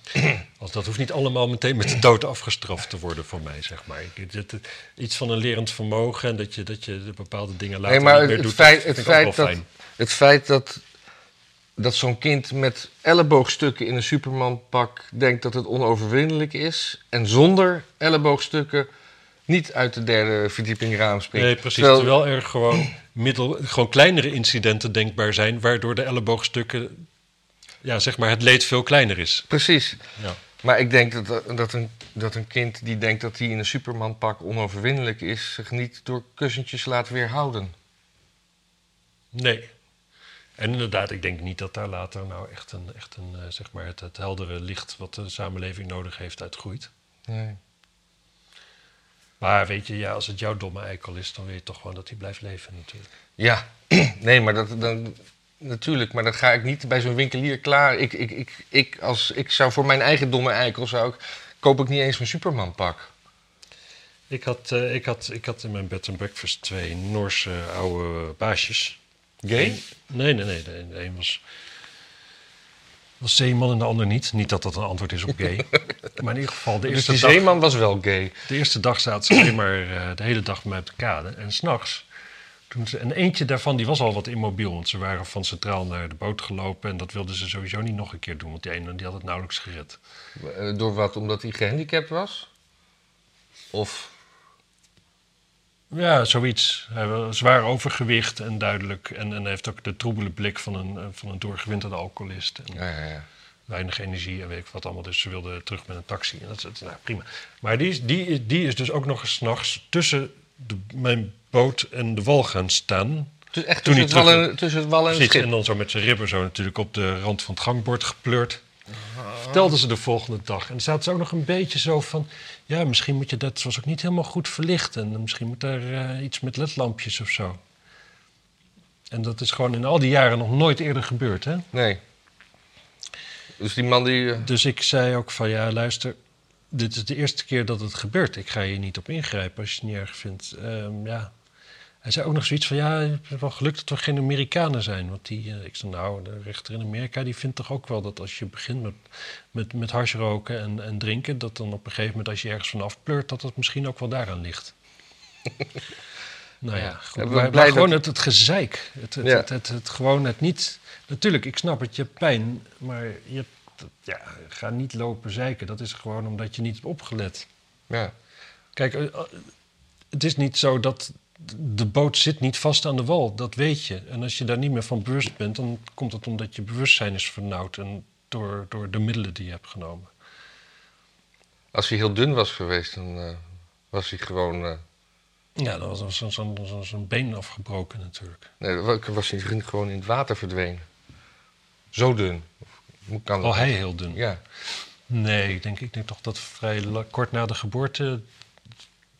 Als dat hoeft niet allemaal meteen met de dood afgestraft te worden voor mij, zeg maar. Iets van een lerend vermogen en dat je, dat je de bepaalde dingen later Nee, maar niet meer het doet, feit- het ik ook feit wel dat- fijn. Het feit dat, dat zo'n kind met elleboogstukken in een Superman-pak denkt dat het onoverwinnelijk is. En zonder elleboogstukken niet uit de derde verdieping raam springt. Nee, precies. Terwijl- Terwijl er gewoon, middel, gewoon kleinere incidenten denkbaar zijn... waardoor de elleboogstukken, ja, zeg maar, het leed veel kleiner is. Precies. Ja. Maar ik denk dat, dat, een, dat een kind die denkt dat hij in een Superman-pak onoverwinnelijk is... zich niet door kussentjes laat weerhouden. Nee. En inderdaad, ik denk niet dat daar later nou echt een, echt een eh, zeg maar, het, het heldere licht... wat de samenleving nodig heeft, uitgroeit. Nee. Maar weet je, ja, als het jouw domme eikel is... dan weet je toch gewoon dat hij blijft leven natuurlijk. Ja, nee, maar dat, dan, natuurlijk, maar dat ga ik niet bij zo'n winkelier klaar. Ik, ik, ik, ik, als, ik zou voor mijn eigen domme eikel, zou ik, koop ik niet eens mijn Superman pak. Ik had, eh, ik, had, ik had in mijn bed and breakfast twee Noorse oude baasjes. Gay? Nee, nee, nee. De, de een was, was zeeman en de ander niet. Niet dat dat een antwoord is op gay. maar in ieder geval, de Dus eerste, die dag, zeeman was wel gay. de eerste dag zaten ze alleen maar eh, de hele dag bij mij op de kade. En s'nachts, en eentje daarvan die was al wat immobiel. Want ze waren van centraal naar de boot gelopen. En dat wilden ze sowieso niet nog een keer doen. Want die ene die had het nauwelijks gered. Eh, Door wat? Omdat hij gehandicapt was? Of, Ja, zoiets. Hij was zwaar overgewicht en duidelijk. En, en hij heeft ook de troebele blik van een, eh, van een doorgewinterde alcoholist. En ja, ja, ja. weinig energie en weet ik wat allemaal. Dus ze wilden terug met een taxi. En dat is nou, prima. Maar die is, die, is- die is dus ook nog eens 's nachts tussen de, mijn boot en de wal gaan staan. Dus echt Toen tussen, het terug- wal en, tussen het en het schip. en dan zo met zijn ribben zo natuurlijk op de rand van het gangbord gepleurd. Vertelden ze de volgende dag. En zaten ze ook nog een beetje zo van... Ja, misschien moet je dat... was ook niet helemaal goed verlicht. En misschien moet daar eh, iets met ledlampjes of zo. En dat is gewoon in al die jaren nog nooit eerder gebeurd, hè? Nee. Dus die man die... eh, Dus ik zei ook van... Ja, luister... Dit is de eerste keer dat het gebeurt. Ik ga hier niet op ingrijpen als je het niet erg vindt. Ehm, ja. Hij zei ook nog zoiets van... Ja, je hebt wel geluk dat we geen Amerikanen zijn. Want die... eh, ik zei, nou, de rechter in Amerika... die vindt toch ook wel dat als je begint met, met, met hash roken en, en drinken... dat dan op een gegeven moment als je ergens vanaf pleurt... dat dat misschien ook wel daaraan ligt. nou ja, goed. Ja, we maar, maar blij gewoon dat- het, het gezeik. Het, het, Ja. het, het, het gewoon het niet... Natuurlijk, ik snap het, je hebt pijn. Maar je hebt, ja, ga niet lopen zeiken. Dat is gewoon omdat je niet hebt opgelet. ja. Kijk, eh, eh, het is niet zo dat de boot zit niet vast aan de wal. Dat weet je. En als je daar niet meer van bewust bent, dan komt het omdat je bewustzijn is vernauwd. En door, door de middelen die je hebt genomen. Als hij heel dun was geweest, dan eh, was hij gewoon... eh, Ja, dan was zo'n zo, zo, zo'n been afgebroken natuurlijk. nee, dan wa- was hij gewoon in het water verdwenen. Zo dun. Hoe kan dat? Oh, hij heel dun. Ja. Nee, ik denk, ik denk toch dat vrij kort na de geboorte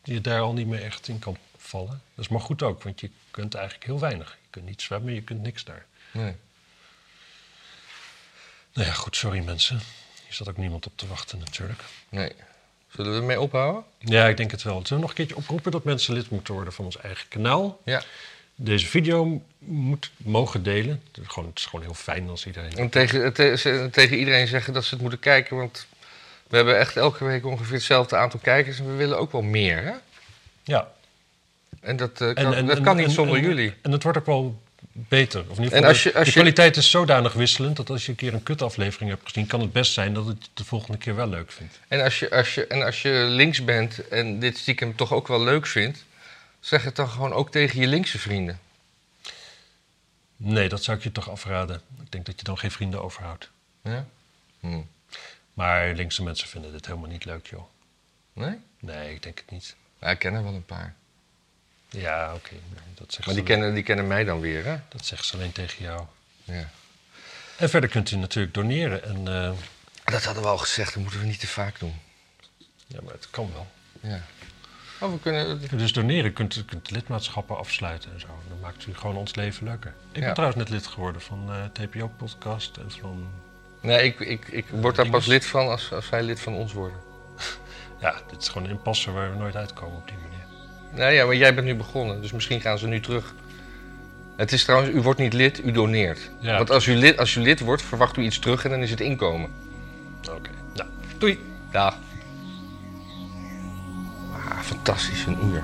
je daar al niet meer echt in kan vallen. Dat is maar goed ook, want je kunt eigenlijk heel weinig. Je kunt niet zwemmen, je kunt niks daar. Nee. Nou ja, goed, sorry mensen. Hier zat ook niemand op te wachten natuurlijk. nee. Zullen we ermee ophouden? Ja, ik denk het wel. Zullen we nog een keertje oproepen dat mensen lid moeten worden van ons eigen kanaal? Ja. Deze video moet mogen delen. Het is gewoon, het is gewoon heel fijn als iedereen... En tegen, te- tegen iedereen zeggen dat ze het moeten kijken, want we hebben echt elke week ongeveer hetzelfde aantal kijkers en we willen ook wel meer. Hè? Ja. En dat, eh, kan, en- dat en- kan niet zonder jullie. En het wordt ook wel beter. Of geval, En als je- de- als de je- kwaliteit is zodanig wisselend dat als je een keer een kutaflevering hebt gezien, kan het best zijn dat het de volgende keer wel leuk vindt. En als, je, als, je, en als je links bent en dit stiekem toch ook wel leuk vindt, zeg het dan gewoon ook tegen je linkse vrienden. Nee, dat zou ik je toch afraden. Ik denk dat je dan geen vrienden overhoudt. Ja? Hm. Maar linkse mensen vinden dit helemaal niet leuk, joh. Nee? Nee, ik denk het niet. Ja, ik ken er wel een paar. Ja, oké. dat, Maar die kennen, die kennen mij dan weer, hè? dat zeggen ze alleen tegen jou. Ja. En verder kunt u natuurlijk doneren. En, eh, Dat hadden we al gezegd, dat moeten we niet te vaak doen. ja, maar het kan wel. Ja. Oh, we kunnen... Dus doneren kunt u kunt lidmaatschappen afsluiten en zo. Dan maakt u gewoon ons leven leuker. Ik Ja. ben trouwens net lid geworden van eh TPO-podcast en van... Nee, ik, ik, ik word daar pas lid van als, als zij lid van ons worden. Ja, dit is gewoon een impasse waar we nooit uitkomen op die manier. Nou ja, maar jij bent nu begonnen, dus misschien gaan ze nu terug. Het is trouwens, u wordt niet lid, u doneert. Ja. Want als u, lid, als u lid wordt, verwacht u iets terug en dan is het inkomen. Oké, nou, doei! Dag. Ah, fantastisch, een uur.